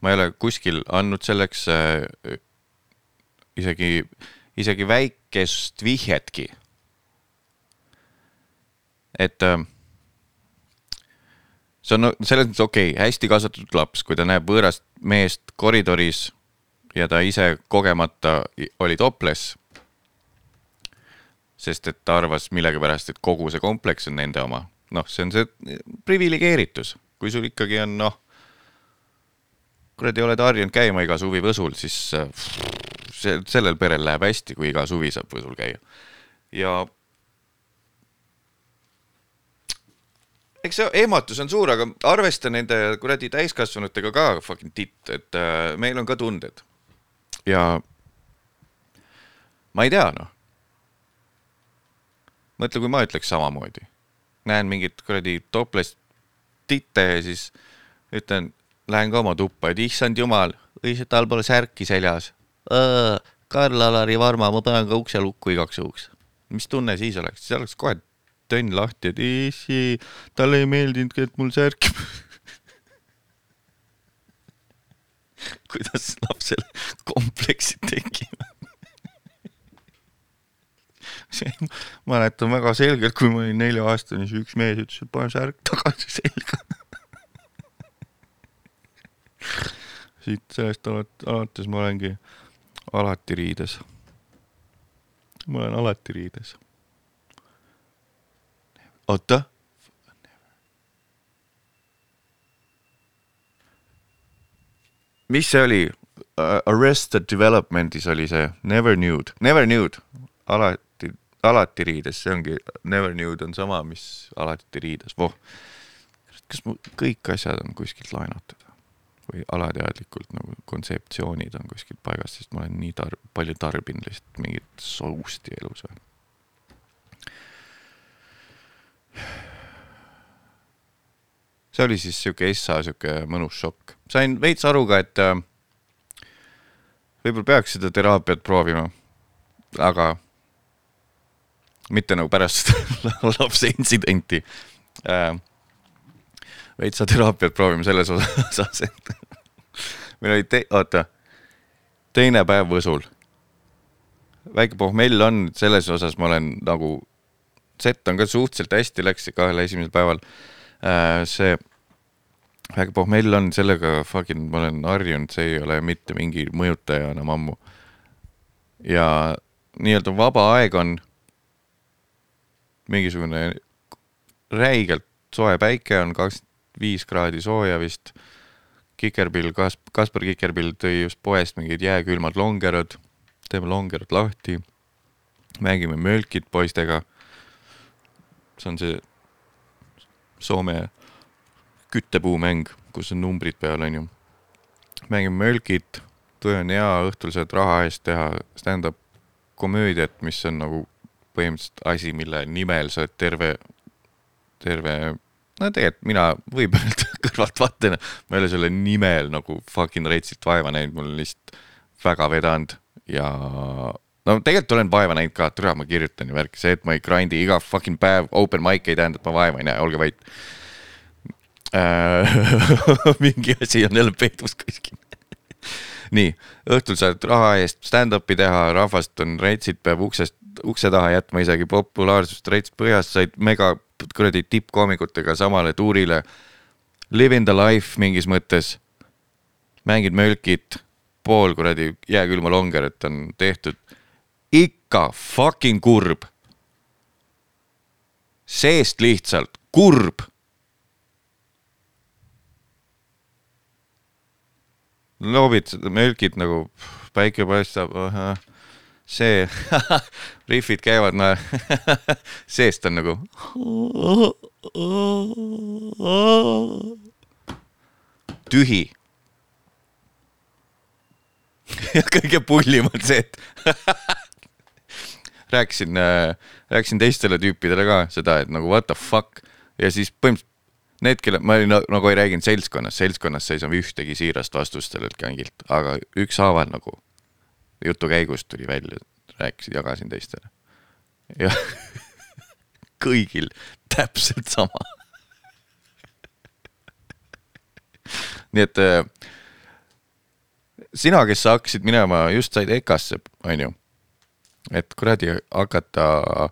ma ei ole kuskil andnud selleks äh, isegi, isegi väikest vihjetki. et äh, see on selles mõttes okei okay,, hästi kasvatatud laps, kui ta näeb võõrast meest koridoris ja ta ise kogemata oli toples. sest et ta arvas millegipärast, et kogu see kompleks on nende oma noh, see on see priviligeeritus, kui sul ikkagi on noh, kuradi oled harjunud käima iga suvi Võsul, siis see, sellel perel läheb hästi, kui iga suvi saab Võsul käia. ja eks see ehmatus on suur, aga arvesta nende kuradi täiskasvanutega ka fucking titt, et äh, meil on ka tunded. ja ma ei tea, noh. mõtle, kui ma ütleks samamoodi näen mingit kuradi topless titte ja siis ütlen, lähen ka oma tuppa, et issand jumal, õieti tal pole särki seljas. Karl-Alari Varma, ma panen ka ukse lukku igaks juhuks. mis tunne siis oleks, siis oleks kohe tönn lahti, et issi, talle ei meeldinudki, et mul särk kuidas lapsel kompleksid tekivad mäletan väga selgelt, kui ma olin nelja-aastane, siis üks mees ütles, et pane särk tagasi selga siit sellest alates ma olengi alati riides. ma olen alati riides. oota. mis see oli? Arrested Developmentis oli see Never Nude, Never Nude, alati alati riides, see ongi, never nude on sama, mis alati riides, voh. kas mu kõik asjad on kuskilt laenatud või alateadlikult nagu kontseptsioonid on kuskilt paigast, sest ma olen nii tar-, palju tarbinud lihtsalt mingit sousti elus või. see oli siis sihuke Essa sihuke mõnus šokk, sain veits aru ka, et äh, võib-olla peaks seda teraapiat proovima, aga mitte nagu pärast lapse intsidenti äh,. veitsa teraapiat proovime selles osas, et meil oli te-, oota, teine päev Võsul. väike pohmell on, selles osas ma olen nagu, set on ka suhteliselt hästi läks kahel esimesel päeval äh,. see väike pohmell on, sellega fucking ma olen harjunud, see ei ole mitte mingi mõjutaja enam ammu. ja nii-öelda vaba aeg on mingisugune räigelt soe päike on, kakskümmend viis kraadi sooja vist. Kikerpill, Kas-, Kaspar Kikerpill tõi just poest mingid jääkülmad longerad, teeme longerad lahti, mängime mölkit poistega. see on see Soome küttepuumäng, kus on numbrid peal, onju. mängime mölkit, töö on hea, õhtul saad raha eest teha stand-up komöödiat, mis on nagu põhimõtteliselt asi, mille nimel sa oled terve, terve, no tegelikult mina võib öelda kõrvaltvaatajana, ma ei ole selle nimel nagu fucking retsilt vaeva näinud, mul on lihtsalt väga vedanud ja no tegelikult olen vaeva näinud ka, türa, ma kirjutan ju värki, see, et ma ei grind'i iga fucking päev open mic ei tähenda, et ma vaeva ei näe, olge vait. Äh, mingi asi on jälle peidus kuskil. Nii, õhtul saad raha eest stand-up'i teha, rahvast on retsid, peab uksest, ukse taha jätma isegi populaarsust rets põhjast, said mega kuradi tippkoomikutega samale tuurile. Living the life mingis mõttes. mängid mölkit, pool kuradi jääkülma longerit on tehtud. ikka fucking kurb. seest lihtsalt kurb loobid seda mölkit nagu päike paistab, see rihvid käivad, no seest on nagu. tühi. ja kõige pullim on see, et rääkisin, rääkisin teistele tüüpidele ka seda, et nagu what the fuck ja siis põhimõtteliselt need, kelle, ma olin nagu ei rääkinud seltskonnas, seltskonnas sa ei saa ühtegi siirast vastust sellelt kangilt, aga ükshaaval nagu jutu käigus tuli välja, rääkisin, jagasin teistele. ja kõigil täpselt sama nii et äh, sina, kes sa hakkasid minema, just said EKA-sse, onju. et kuradi hakata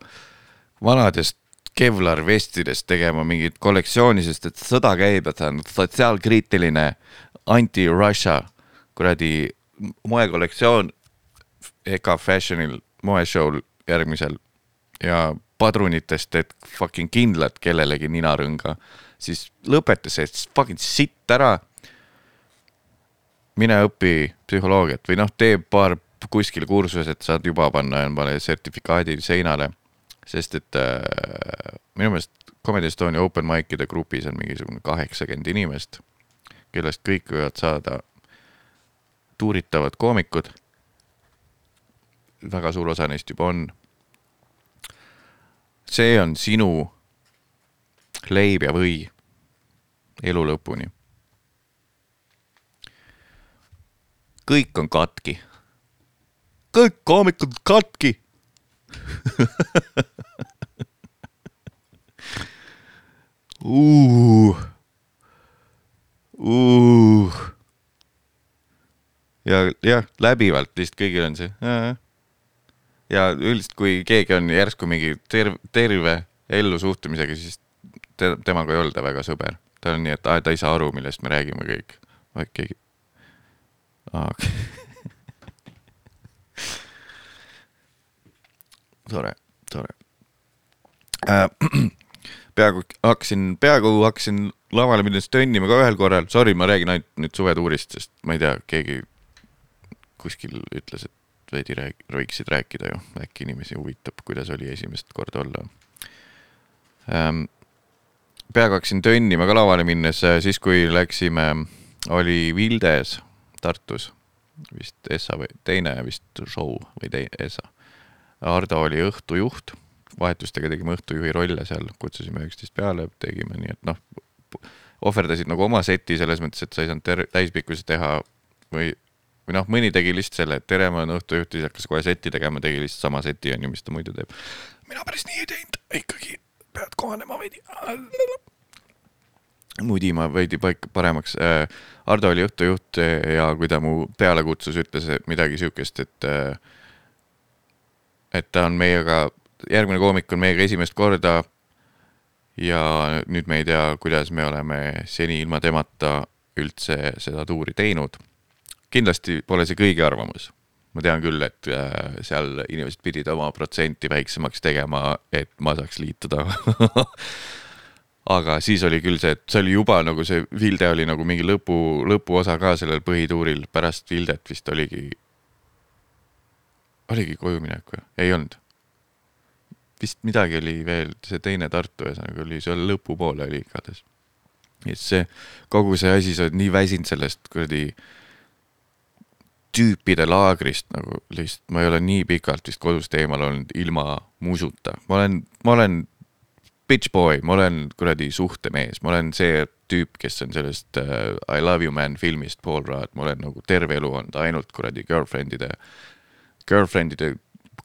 vanadest Kevlar vestidest tegema mingit kollektsiooni, sest et sõda käib ja ta on sotsiaalkriitiline anti-Russia kuradi moekollektsioon EKA Fashionil moeshow'l järgmisel ja padrunitest, et fucking kindlalt kellelegi ninarõnga, siis lõpeta see fucking sitt ära. mine õpi psühholoogiat või noh, tee paar kuskil kursused, saad juba panna endale sertifikaadi seinale sest et äh, minu meelest Comedy Estonia open mic'ide grupis on mingisugune kaheksakümmend inimest, kellest kõik võivad saada tuuritavad koomikud. Väga suur osa neist juba on. see on sinu leib ja või elu lõpuni. kõik on katki. kõik koomikud katki uh, uh. ja jah, läbivalt lihtsalt kõigil on see. Ja üldiselt, kui keegi on järsku mingi terve, terve ellusuhtumisega, siis te, temaga ei olda väga sõber. ta on nii, et aa, ta ei saa aru, millest me räägime kõik. vaid keegi. Okay. tore, tore äh, peaaegu hakkasin, peaaegu hakkasin lavale minnes tönnima ka ühel korral, sorry, ma räägin ainult nüüd suvetuurist, sest ma ei tea, keegi kuskil ütles, et veidi rääg-, võiksid rääkida ju, äkki inimesi huvitab, kuidas oli esimest korda olla ähm,. peaaegu hakkasin tönnima ka lavale minnes, äh, siis kui läksime, oli Vildes Tartus vist Essa või teine vist show või tei-, Essa. Ardo oli õhtujuht vahetustega tegime õhtujuhi rolle seal, kutsusime üksteist peale, tegime nii, et noh, ohverdasid nagu oma seti selles mõttes, et sa ei saanud ter-, täispikkusi teha või, või noh, mõni tegi lihtsalt selle, et tere, ma olen õhtujuht, siis hakkas kohe seti tegema, tegi lihtsalt sama seti, on ju, mis ta muidu teeb. mina päris nii ei teinud, ikkagi pead kohanema veidi. mudima veidi paika paremaks. Ardo oli õhtujuht ja kui ta mu peale kutsus, ütles midagi siukest, et et ta on meiega järgmine koomik on meiega esimest korda. ja nüüd me ei tea, kuidas me oleme seni ilma temata üldse seda tuuri teinud. Kindlasti pole see kõigi arvamus. ma tean küll, et äh, seal inimesed pidid oma protsenti väiksemaks tegema, et ma saaks liituda aga siis oli küll see, et see oli juba nagu see Vilde oli nagu mingi lõpu, lõpuosa ka sellel põhituuril, pärast Vildet vist oligi. oligi kojuminek või? ei olnud. vist midagi oli veel, see teine Tartu ühesõnaga oli seal lõpupoole oli igatahes. siis see, kogu see asi, sa oled nii väsinud sellest kuradi tüüpide laagrist nagu lihtsalt, ma ei ole nii pikalt vist kodust eemal olnud ilma musuta, ma olen, ma olen bitch boy, ma olen kuradi suhtemees, ma olen see tüüp, kes on sellest uh, I love you man filmist Paul Rudd, ma olen nagu terve elu olnud ainult kuradi girlfriend'ide, girlfriend'ide,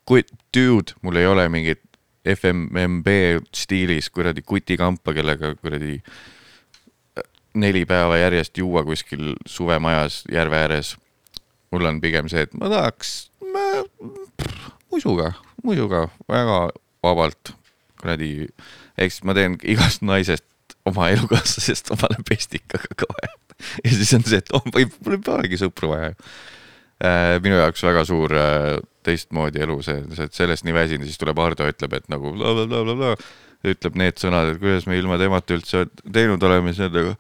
dude, mul ei ole mingit FMMB stiilis kuradi kutikampa, kellega kuradi äh, neli päeva järjest juua kuskil suvemajas järve ääres mul on pigem see, et ma tahaks ma, musuga, musuga väga vabalt kuradi, eks ma teen igast naisest oma elukaaslasest omale pestikaga kohe. ja siis on see, et oh, võib, mul polegi sõpru vaja äh,. minu jaoks väga suur äh, teistmoodi elu, see, see, et sellest nii väsinud, siis tuleb Hardo, ütleb, et nagu blablabla bla, bla, bla, ütleb need sõnad, et kuidas me ilma temata üldse teinud oleme, siis on nagu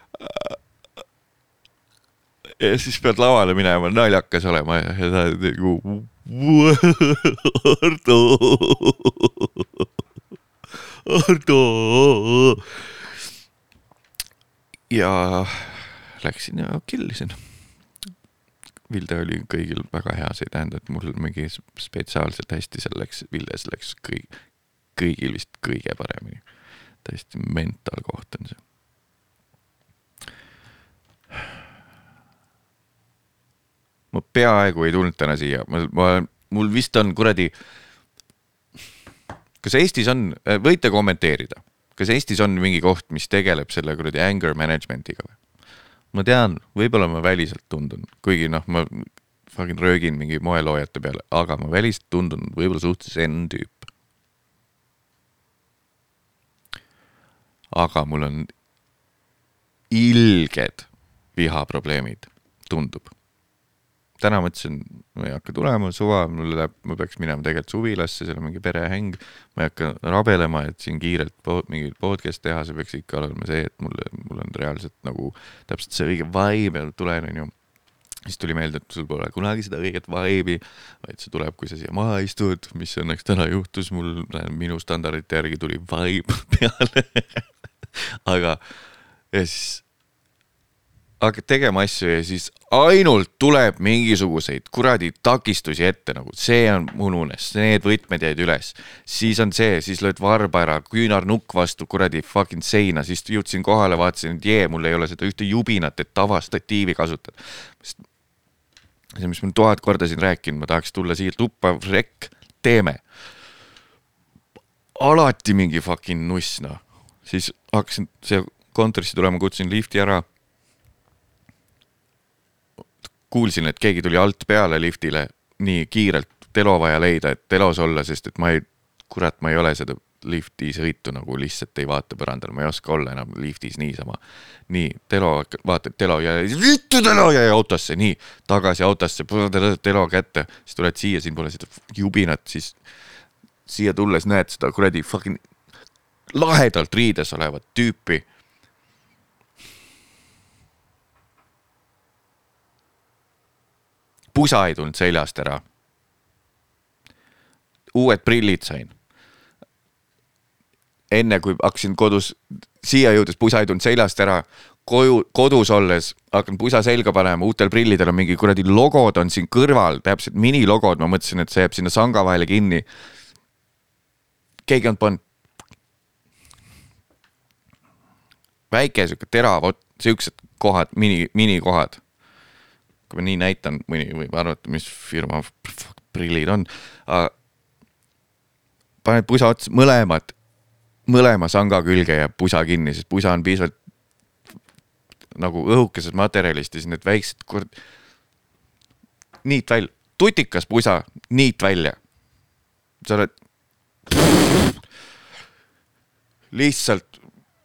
ja siis pead lavale minema, naljakas olema ja, ja sa nagu. Ardo, Ardo. ja läksin ja killisin. Vilde oli kõigil väga hea, see ei tähenda, et mul mingi spetsiaalselt hästi seal läks, Vildes läks kõik, kõigil vist kõige paremini. täiesti mental koht on see ma peaaegu ei tulnud täna siia, ma, ma, mul vist on kuradi. kas Eestis on, võite kommenteerida, kas Eestis on mingi koht, mis tegeleb selle kuradi anger management'iga või? ma tean, võib-olla ma väliselt tundun, kuigi noh, ma fucking röögin mingi moeloojate peale, aga ma väliselt tundun võib-olla suhteliselt zen tüüp. aga mul on ilged vihaprobleemid, tundub täna mõtlesin, ma ei hakka tulema, suva, mul läheb, ma peaks minema tegelikult suvilasse, seal on mingi perehäng. ma ei hakka rabelema, et siin kiirelt po mingit podcast teha, see peaks ikka olema see, et mul, mul on reaalselt nagu täpselt see õige vibe ja tulen, onju siis tuli meelde, et sul pole kunagi seda õiget vibe'i, vaid see tuleb, kui sa siia maha istud, mis õnneks täna juhtus, mul minu standardite järgi tuli vibe peale aga ja siis hakkad tegema asju ja siis ainult tuleb mingisuguseid kuradi takistusi ette, nagu see on ununes, need võtmed jäid üles. siis on see, siis lööd varba ära, küünarnukk vastu kuradi fucking seina, siis jõudsin kohale, vaatasin, et jee, mul ei ole seda ühte jubinat, et tavastatiivi kasutada. see, mis ma tuhat korda siin rääkinud, ma tahaks tulla siia tuppa, rekk, teeme. alati mingi fucking nuss, noh. siis hakkasin siia kontorisse tulema, kutsusin lifti ära kuulsin, et keegi tuli alt peale liftile nii kiirelt, Telo vaja leida, et Telos olla, sest et ma ei, kurat, ma ei ole seda lifti sõitu nagu lihtsalt ei vaata põrandal, ma ei oska olla enam liftis niisama. nii, Telo, vaatad Telo ja vittu Telo jäi autosse, nii, tagasi autosse, Telo kätte, siis tuled siia, siin pole seda jubinat, siis siia tulles näed seda kuradi fucking lahedalt riides olevat tüüpi pusa ei tulnud seljast ära. uued prillid sain. enne kui hakkasin kodus, siia jõudes pusa ei tulnud seljast ära, koju, kodus olles hakkan pusa selga panema, uutel prillidel on mingi kuradi logod on siin kõrval, täpselt minilogod, ma mõtlesin, et see jääb sinna sanga vahele kinni. keegi on pannud. väike sihuke terav, siuksed kohad, mini, minikohad kui ma nii näitan, mõni võib arvata, mis firma prillid on. paned pusa otsa, mõlemad, mõlema sanga külge jääb pusa kinni, sest pusa on piisavalt nagu õhukesest materjalist ja siis need väiksed kord-, niit välja, tutikas pusa, niit välja. sa oled lihtsalt,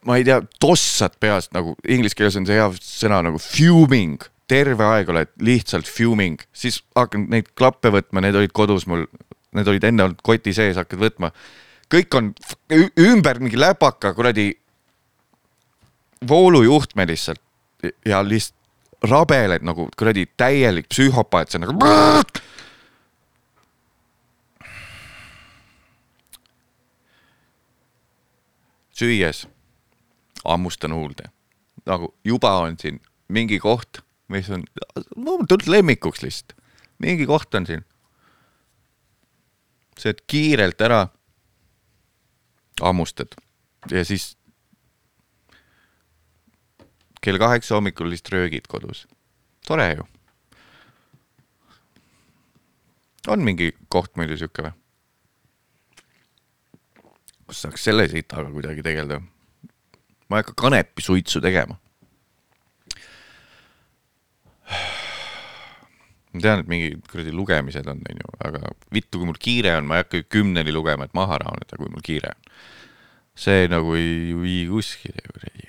ma ei tea, tossad peast nagu inglise keeles on see hea sõna nagu fuming terve aeg oled lihtsalt fuming, siis hakkad neid klappe võtma, need olid kodus mul, need olid enne olnud koti sees, hakkad võtma. kõik on ümber mingi läpaka kuradi voolujuhtme lihtsalt ja lihtsalt rabeled nagu kuradi täielik psühhopaat, see on nagu. süües hammustan huulde, nagu juba on siin mingi koht, mis on, mul tulnud lemmikuks lihtsalt, mingi koht on siin. sööd kiirelt ära, hammustad ja siis kell kaheksa hommikul lihtsalt röögid kodus. tore ju. on mingi koht muidu sihuke või? kus saaks selle sitaga kuidagi tegeleda? ma ei hakka kanepisuitsu tegema. Ma tean, et mingi kuradi lugemised on, onju, aga vittu, kui mul kiire on, ma ei hakka kümneni lugema, et maha rahuneda, kui mul kiire on. see nagu ei vii kuskile kuradi.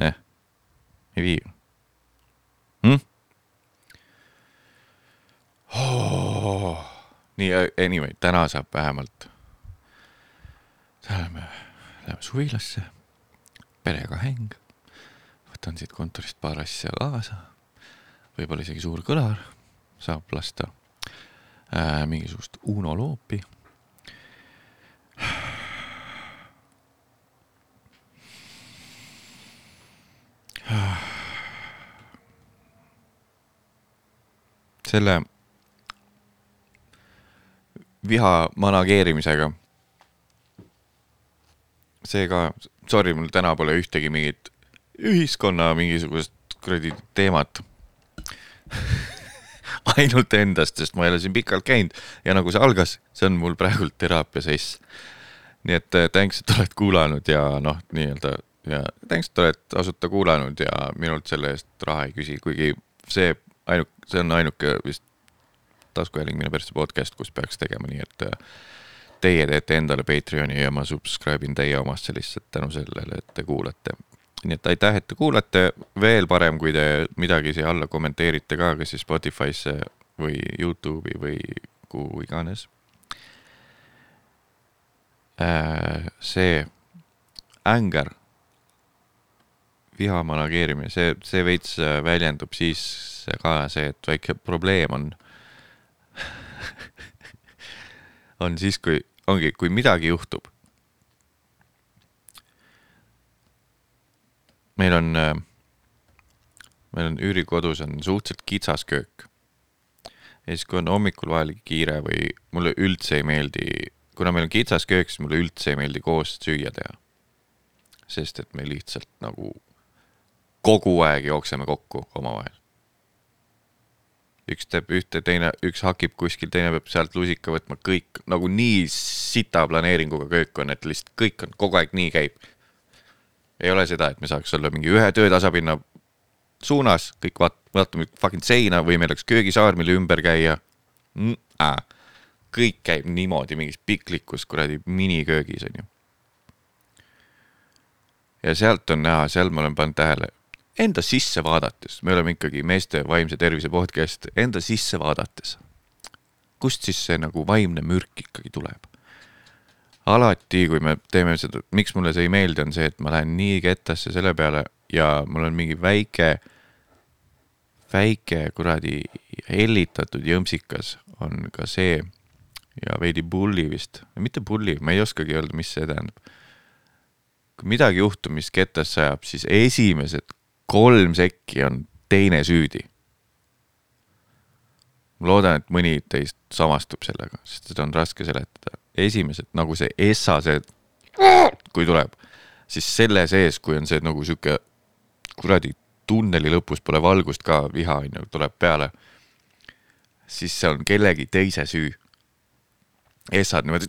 jah, ei vii hm?. Oh. nii, anyway, täna saab vähemalt, läheme, läheme suvilasse, perega häng, võtan siit kontorist paar asja kaasa, võib-olla isegi suur kõlar, saab lasta äh, mingisugust Uno loopi. selle viha manageerimisega. see ka, sorry, mul täna pole ühtegi mingit ühiskonna mingisugust kuradi teemat. ainult endast, sest ma ei ole siin pikalt käinud ja nagu see algas, see on mul praegult teraapia sess. nii et äh, thanks, et oled kuulanud ja noh, nii-öelda ja thanks, et oled tasuta kuulanud ja minult selle eest raha ei küsi, kuigi see ainuk-, see on ainuke vist taskuhääling minu persse podcast, kus peaks tegema nii, et äh, teie teete endale Patreoni ja ma subscribe in teie omasse lihtsalt tänu sellele, et te kuulate. Nii et aitäh, et te kuulate, veel parem, kui te midagi siia alla kommenteerite ka, kas siis Spotify'sse või Youtube'i või kuhu iganes. see änger, viha manageerimine, see, see veits äh, väljendub siis ka see, et väike probleem on on siis, kui ongi, kui midagi juhtub. Meil on, meil on üürikodus on suhteliselt kitsas köök. ja siis, kui on hommikul vahel kiire või mulle üldse ei meeldi, kuna meil on kitsas köök, siis mulle üldse ei meeldi koos süüa teha. sest et me lihtsalt nagu kogu aeg jookseme kokku omavahel üks teeb ühte, teine, üks hakib kuskil, teine peab sealt lusika võtma, kõik nagu nii sita planeeringuga köök on, et lihtsalt kõik on kogu aeg nii käib. Ei ole seda, et me saaks olla mingi ühe töötasapinna suunas, kõik vaat-, vaatame fucking seina või meil oleks köögisaar, mille ümber käia mm. -äh. kõik käib niimoodi mingis piklikus kuradi miniköögis onju. ja sealt on näha, seal ma olen pannud tähele, enda sisse vaadates, me oleme ikkagi meeste vaimse tervise podcast, enda sisse vaadates. kust siis see nagu vaimne mürk ikkagi tuleb? alati, kui me teeme seda, miks mulle see ei meeldi, on see, et ma lähen nii kettasse selle peale ja mul on mingi väike, väike kuradi hellitatud jõmpsikas on ka see ja veidi bulli vist, mitte bulli, ma ei oskagi öelda, mis see tähendab kui midagi juhtub, mis kettasse ajab, siis esimesed kolm sekki on teine süüdi. ma loodan, et mõni teist samastub sellega, sest seda on raske seletada. Esimesed nagu see essa, see kui tuleb, siis selle sees, kui on see nagu sihuke kuradi tunneli lõpus pole valgust ka, viha on ju, tuleb peale, siis see on kellegi teise süü. essad niimoodi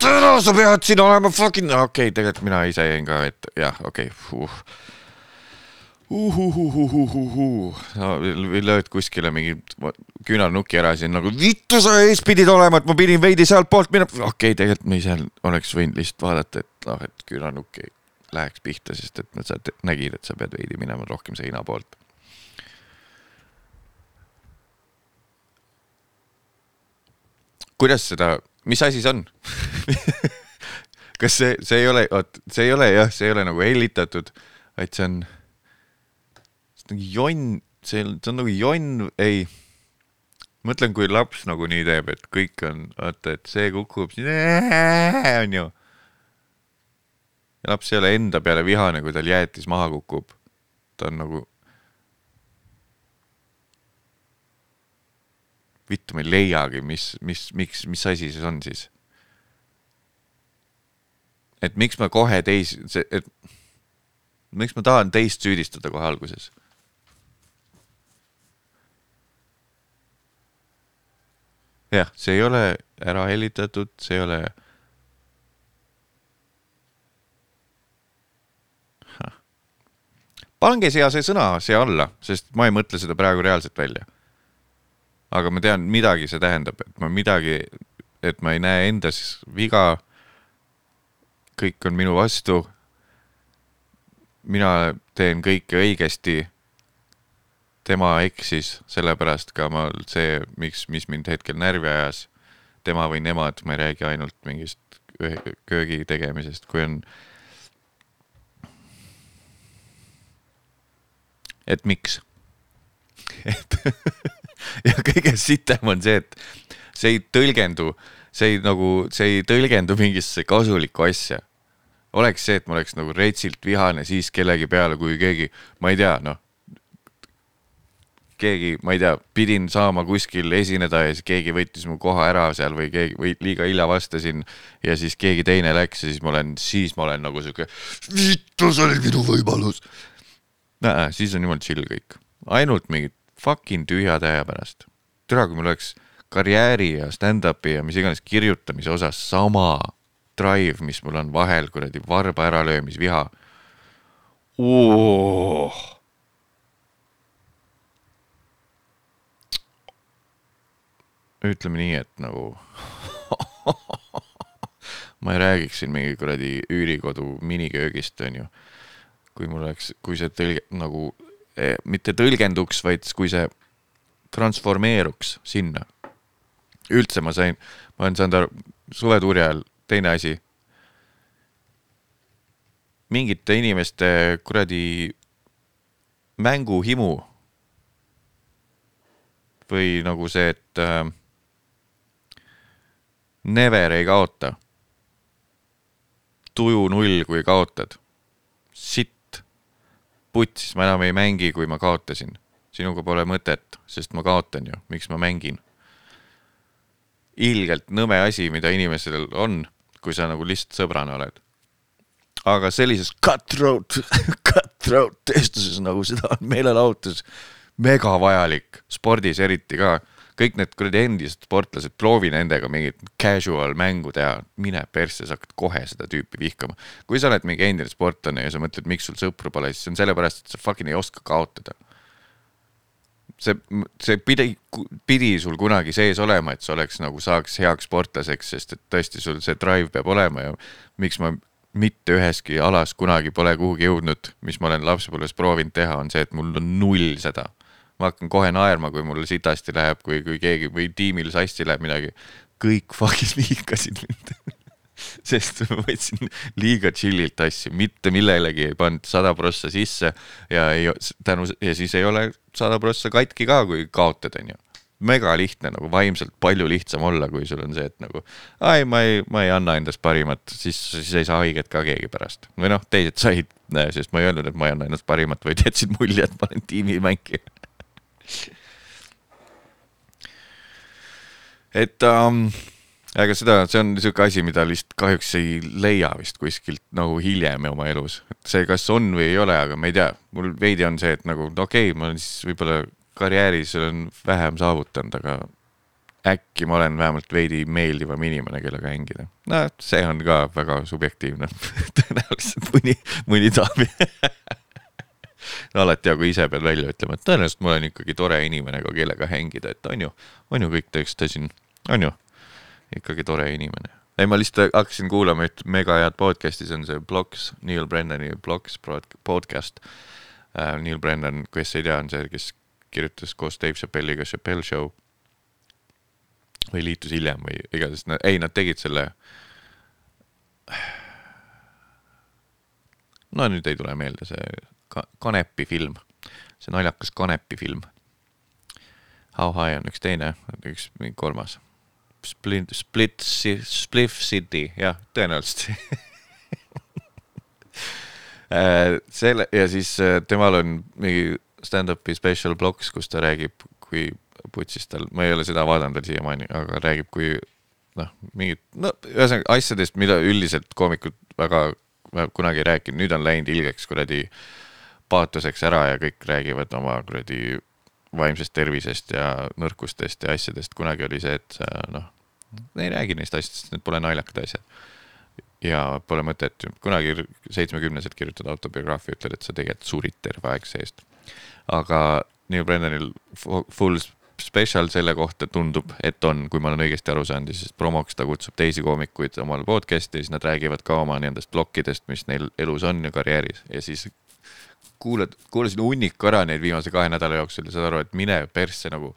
täna sa pead siin olema fucking, okei okay,, tegelikult mina ise jäin ka, et jah, okei okay, uh uhuhuhuhuhuhu, lööd kuskile mingi küünalnuki ära ja siis nagu vittu sa ees pidid olema, et ma pidin veidi sealtpoolt minema. okei okay,, tegelikult me seal oleks võinud lihtsalt vaadata, et noh, et küünalnukk ei läheks pihta, sest et sa nägid, et sa pead veidi minema rohkem seina poolt. kuidas seda, mis asi see on kas see, see ei ole, vot see ei ole jah, see ei ole nagu hellitatud, vaid see on see on nagu jonn, see on, see on nagu jonn, ei. mõtlen, kui laps nagu nii teeb, et kõik on, vaata, et see kukub, on ju. ja laps ei ole enda peale vihane, kui tal jäätis maha kukub. ta on nagu. vittu, ma ei leiagi, mis, mis, miks, mis asi see on siis et miks ma kohe teisi, see, et miks ma tahan teist süüdistada kohe alguses? jah, see ei ole ära hellitatud, see ei ole. pange siia see sõna siia alla, sest ma ei mõtle seda praegu reaalselt välja. aga ma tean, midagi see tähendab, et ma midagi, et ma ei näe endas viga kõik on minu vastu. mina teen kõike õigesti. Tema eksis, sellepärast ka ma see, miks, mis mind hetkel närvi ajas, tema või nemad, ma ei räägi ainult mingist köögi tegemisest, kui on. et miks? et ja kõige sitem on see, et see ei tõlgendu, see ei nagu, see ei tõlgendu mingisse kasulikku asja. oleks see, et ma oleks nagu retsilt vihane siis kellegi peale, kui keegi, ma ei tea, noh. keegi, ma ei tea, pidin saama kuskil esineda ja siis keegi võttis mu koha ära seal või keegi või liiga hilja vastasin ja siis keegi teine läks ja siis ma olen, siis ma olen nagu sihuke, vittu, see oli minu võimalus. siis on jumala chill kõik, ainult mingid fucking tühja tähe pärast. tere, kui mul oleks karjääri ja stand-up'i ja mis iganes kirjutamise osas sama drive, mis mul on vahel kuradi varba äralöömisviha. Ütleme nii, et nagu ma ei räägiks siin mingi kuradi üürikodu miniköögist, onju. kui mul oleks, kui see tõlge nagu eh, mitte tõlgenduks, vaid kui see transformeeruks sinna. üldse ma sain, ma olen saanud aru, suvetuuri ajal teine asi. mingite inimeste kuradi mänguhimu. või nagu see, et äh, never ei kaota. tuju null, kui kaotad. sitt, putsis, ma enam ei mängi, kui ma kaotasin. sinuga pole mõtet, sest ma kaotan ju, miks ma mängin? ilgelt nõme asi, mida inimesel on, kui sa nagu lihtsalt sõbrana oled. aga sellises cutthroat, cutthroat testuses nagu seda on meelelahutus mega vajalik, spordis eriti ka. Kõik need kuradi endised sportlased, proovi nendega mingit casual mängu teha, mine persse, sa hakkad kohe seda tüüpi vihkama. kui sa oled mingi endine sportlane ja sa mõtled, miks sul sõpru pole, siis see on sellepärast, et sa fucking ei oska kaotada see, see pidi, pidi sul kunagi sees olema, et sa oleks nagu saaks heaks sportlaseks, sest et tõesti sul see drive peab olema ja miks ma mitte üheski alas kunagi pole kuhugi jõudnud, mis ma olen lapsepõlves proovinud teha, on see, et mul on null seda. Ma hakkan kohe naerma, kui mul sitasti läheb, kui, kui keegi või tiimil sassi läheb midagi. kõik fucking vihkasid mind sest ma võtsin liiga chill'ilt asju, mitte millelegi ei pannud sada prossa sisse ja ei tänu ja siis ei ole sada prossa katki ka, kui kaotad, onju. mega lihtne nagu vaimselt palju lihtsam olla, kui sul on see, et nagu ai, ma ei, ma ei anna endast parimat, siis, siis ei saa haiget ka keegi pärast või noh, teised said, sest ma ei öelnud, et ma ei anna endast parimat, vaid jätsin mulje, et ma olen tiimimängija. Et um, aga seda, see on niisugune asi, mida lihtsalt kahjuks ei leia vist kuskilt nagu hiljem oma elus. see, kas on või ei ole, aga ma ei tea, mul veidi on see, et nagu okei okay,, ma olen siis võib-olla karjääris olen vähem saavutanud, aga äkki ma olen vähemalt veidi meeldivam inimene, kellega hängida. no see on ka väga subjektiivne. tõenäoliselt mõni, mõni tahab no alati kui ise pead välja ütlema, et tõenäoliselt ma olen ikkagi tore inimene, kellega hängida, et on ju, on ju kõik tekstasin, on ju ikkagi tore inimene. ei, ma lihtsalt hakkasin kuulama üht mega head podcast'i, see on see Bloks, Neil Brennani Bloks podcast uh,. Neil Brennan, kes ei tea, on see, kes kirjutas koos Dave Chappelle'iga Chappelle Show. või liitus hiljem või igatahes, ei, nad tegid selle. no nüüd ei tule meelde see ka, Kanepi film, see naljakas Kanepi film. How high on üks teine, üks kolmas. Split, Split, Spliff City, jah, tõenäoliselt Äh, selle ja siis äh, temal on mingi stand-up'i special blocks, kus ta räägib, kui putsis tal, ma ei ole seda vaadanud veel siiamaani, aga räägib, kui noh, mingid, no ühesõnaga asjadest, mida üldiselt koomikud väga, väga kunagi ei rääkinud, nüüd on läinud ilgeks kuradi paatoseks ära ja kõik räägivad oma kuradi vaimsest tervisest ja nõrkustest ja asjadest, kunagi oli see, et sa noh, ei räägi neist asjadest, need pole naljakad asjad. Ja pole mõtet, kunagi seitsmekümneselt kirjutad autobiograafia, ütled, et sa tegelikult surid terve aeg seest. aga Neil Brennanil fu- full special selle kohta tundub, et on, kui ma olen õigesti aru saanud siis promoks ta kutsub teisi koomikuid omale podcast'i siis nad räägivad ka oma nendest plokkidest, mis neil elus on ja karjääris. Ja siis kuulad, kuulasin hunniku ära neid viimase kahe nädala jooksul ja saad aru, et mine persse nagu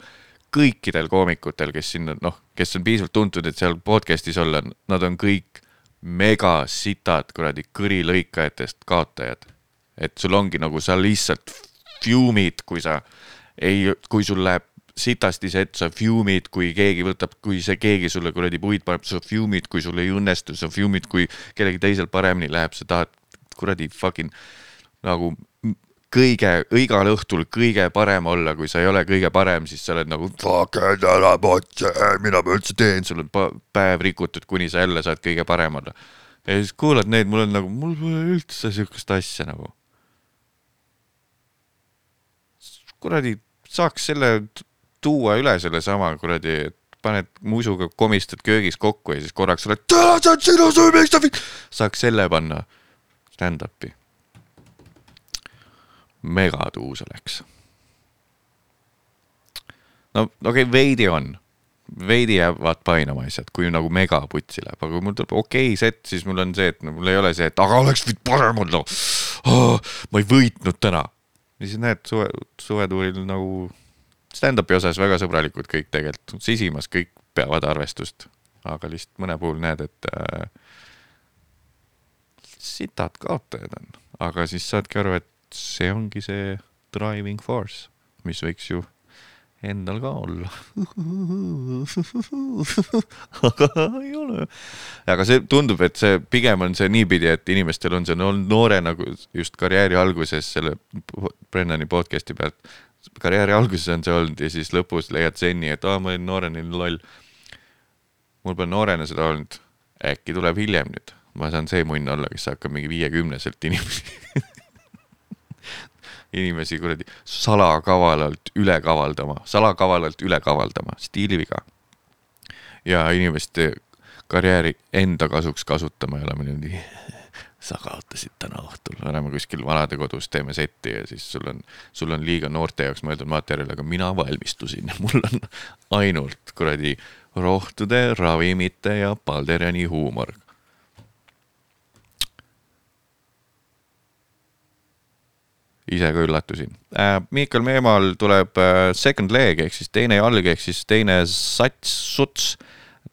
kõikidel koomikutel, kes sinna noh, kes on piisavalt tuntud, et seal podcast'is olla, nad on kõik mega sitad kuradi kõrilõikajatest kaotajad. et sul ongi nagu sa lihtsalt fume'id, kui sa ei, kui sul läheb sitasti see, et sa fume'id, kui keegi võtab, kui see keegi sulle kuradi puid paneb, sa fume'id, kui sul ei õnnestu, sa fume'id, kui kellelgi teisel paremini läheb, sa tahad kuradi fucking nagu kõige, igal õhtul kõige parem olla, kui sa ei ole kõige parem, siis sa oled nagu fuck it, ära potse, mida ma üldse teen, sul on päev rikutud, kuni sa jälle saad kõige parem olla. ja siis kuulad neid, mul on nagu, mul pole üldse siukest asja nagu. kuradi, saaks selle tuua üle sellesama kuradi, et paned musuga, komistad köögis kokku ja siis korraks oled, see on sinu süü, miks fi-" saaks selle panna stand-up'i megatuus oleks. no okei okay,, veidi on, veidi jäävad painama asjad, kui nagu mega putsi läheb, aga kui mul tuleb okei okay set, siis mul on see, et no mul ei ole see, et aga oleks võinud parem olla oh,. ma ei võitnud täna. ja siis näed suve, suvetuuril nagu stand-up'i osas väga sõbralikud kõik tegelikult, sisimas kõik peavad arvestust, aga lihtsalt mõne puhul näed, et äh, sitad kaotajad on, aga siis saadki aru, et see ongi see driving force, mis võiks ju endal ka olla. aga ei ole. aga see tundub, et see pigem on see niipidi, et inimestel on see no, noore nagu just karjääri alguses selle Brennani podcast'i pealt, karjääri alguses on see olnud ja siis lõpus leiad senni, et aa, ma olin noorena nii loll. mul pole noorena seda olnud, äkki tuleb hiljem nüüd, ma saan see munn olla, kes hakkab mingi viiekümneselt inimesi inimesi kuradi salakavalalt üle kavaldama, salakavalalt üle kavaldama, stiiliviga. ja inimeste karjääri enda kasuks kasutama ja olema niimoodi, sa kaotasid täna õhtul, oleme kuskil vanadekodus, teeme setti ja siis sul on, sul on liiga noorte jaoks mõeldud materjal, aga mina valmistusin, mul on ainult kuradi rohtude, ravimite ja Balderjani huumor ise ka üllatusin äh,. Miikal Meemal tuleb äh, second leg ehk siis teine jalg ehk siis teine sats, suts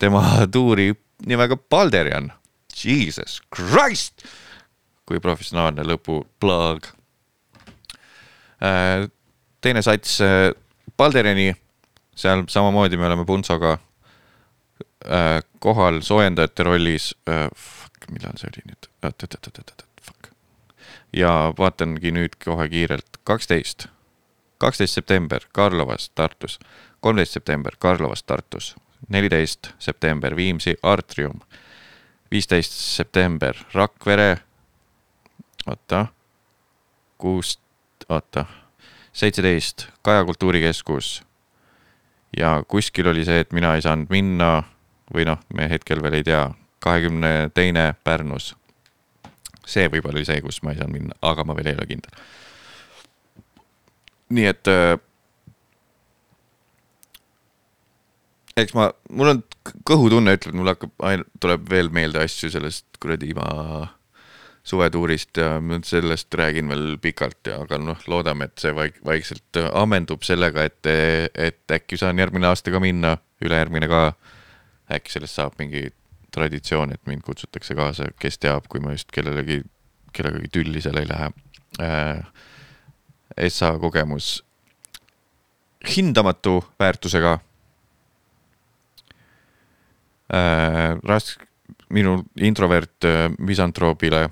tema tuuri nimega Balderian. Jesus Christ, kui professionaalne lõpu plug äh,. teine sats Balderiani, seal samamoodi me oleme Puntsoga kohal soojendajate rollis millal see oli nüüd, oot-oot-oot-oot-oot, fuck ja vaatangi nüüd kohe kiirelt. kaksteist, kaksteist september Karlovas, Tartus, kolmteist september Karlovas, Tartus, neliteist september Viimsi Artrium, viisteist september Rakvere, oota, kuus, oota, seitseteist Kaja Kultuurikeskus. Ja kuskil oli see, et mina ei saanud minna või noh, me hetkel veel ei tea, kahekümne teine Pärnus see võib-olla oli see, kus ma ei saanud minna, aga ma veel ei ole kindel. nii et äh, eks ma, mul on kõhutunne ütleb, mul hakkab, tuleb veel meelde asju sellest kuradi ma suvetuurist ja sellest räägin veel pikalt ja, aga noh, loodame, et see vaik-, vaikselt ammendub sellega, et, et äkki saan järgmine aasta ka minna, ülejärgmine ka. äkki sellest saab mingi traditsioon, et mind kutsutakse kaasa, kes teab, kui ma just kellelegi, kellegagi tülli seal ei lähe äh,. SA kogemus hindamatu väärtusega äh,. raske, minu introvert äh, misantroobile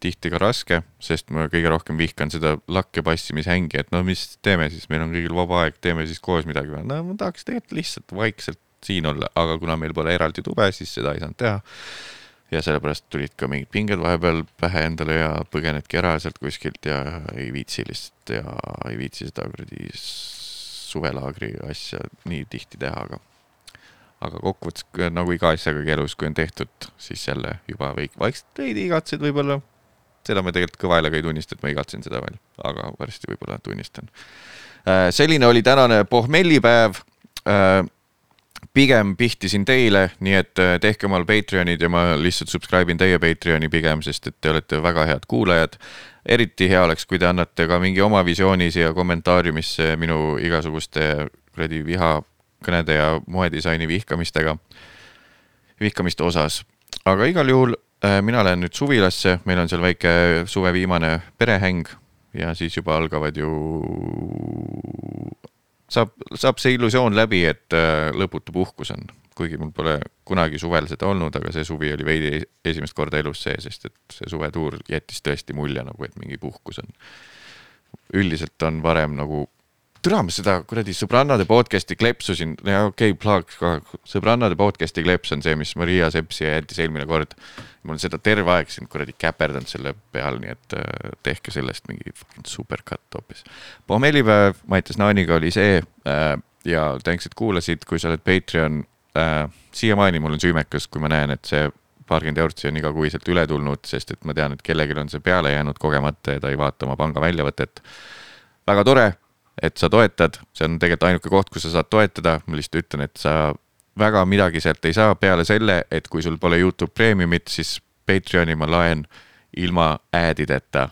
tihti ka raske, sest ma kõige rohkem vihkan seda lakke passimishängi, et no mis teeme siis, meil on kõigil vaba aeg, teeme siis koos midagi. no ma tahaks tegelikult lihtsalt vaikselt siin olla, aga kuna meil pole eraldi tube, siis seda ei saanud teha. ja sellepärast tulid ka mingid pinged vahepeal pähe endale ja põgenedki ära sealt kuskilt ja ei viitsi lihtsalt ja ei viitsi seda kuradi suvelaagri asja nii tihti teha, aga aga kokkuvõttes nagu iga asjaga elus, kui on tehtud, siis jälle juba vaikselt veidi igatsed võib-olla seda ma tegelikult kõva häälega ei tunnista, et ma igatsen seda veel, aga varsti võib-olla tunnistan. Äh, selline oli tänane pohmellipäev. Pigem pihtisin teile, nii et äh, tehke omal Patreonid ja ma lihtsalt subscribe in teie Patreoni pigem, sest et te olete väga head kuulajad. eriti hea oleks, kui te annate ka mingi oma visiooni siia kommentaariumisse minu igasuguste kuradi vihakõnede ja moedisaini vihkamistega, vihkamiste osas. aga igal juhul Äh, mina lähen nüüd suvilasse, meil on seal väike suve viimane perehäng ja siis juba algavad ju, saab, saab see illusioon läbi, et äh, lõputu puhkus on. kuigi mul pole kunagi suvel seda olnud, aga see suvi oli veidi esimest korda elus see, sest et see suvetuur jättis tõesti mulje nagu, et mingi puhkus on. üldiselt on varem nagu türa ma seda kuradi sõbrannade podcast'i kleepsusin, okei okay,, plug ka, sõbrannade podcast'i kleeps on see, mis Maria Sepsi jättis eelmine kord. ma olen seda terve aeg siin kuradi käperdanud selle peal, nii et äh, tehke sellest mingi super cut hoopis. pommellipäev Mattias Naaniga oli see äh, ja thanks, et kuulasid, kui sa oled Patreon äh,. siiamaani mul on süümekas, kui ma näen, et see paarkümmend eurtsi on igakuiselt üle tulnud, sest et ma tean, et kellelgi on see peale jäänud kogemata ja ta ei vaata oma panga väljavõtet. väga tore et sa toetad, see on tegelikult ainuke koht, kus sa saad toetada, ma lihtsalt ütlen, et sa väga midagi sealt ei saa peale selle, et kui sul pole Youtube Premiumit, siis Patreoni ma laen ilma ad ideta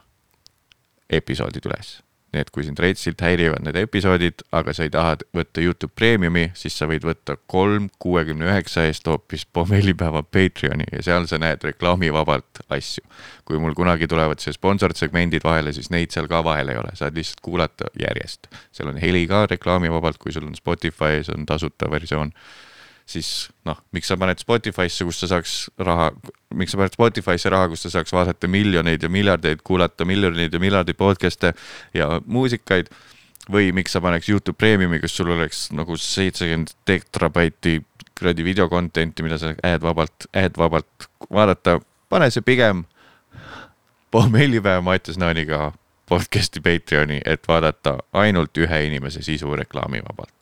episoodid üles nii et kui sind reitsilt häirivad need episoodid, aga sa ei taha võtta Youtube Premiumi, siis sa võid võtta kolm kuuekümne üheksa eest hoopis pommellipäeva Patreoni ja seal sa näed reklaamivabalt asju. kui mul kunagi tulevad see sponsored segmendid vahele, siis neid seal ka vahel ei ole, saad lihtsalt kuulata järjest. seal on heli ka reklaamivabalt, kui sul on Spotify's on tasuta versioon siis noh, miks sa paned Spotify'sse, kus sa saaks raha, miks sa paned Spotify'sse raha, kus sa saaks vaadata miljoneid ja miljardeid, kuulata miljoneid ja miljardeid podcast'e ja muusikaid. või miks sa paneks Youtube Premiumi, kus sul oleks nagu seitsekümmend tetrabaiti kuradi video content'i, mida sa ad vabalt, ad vabalt vaadata, pane see pigem pohmellipäeva Mattias Naaniga podcast'i Patreoni, et vaadata ainult ühe inimese sisu reklaamivabalt.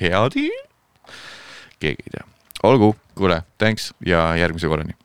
hea deal keegi ei tea. olgu, kuule, thanks ja järgmise korrani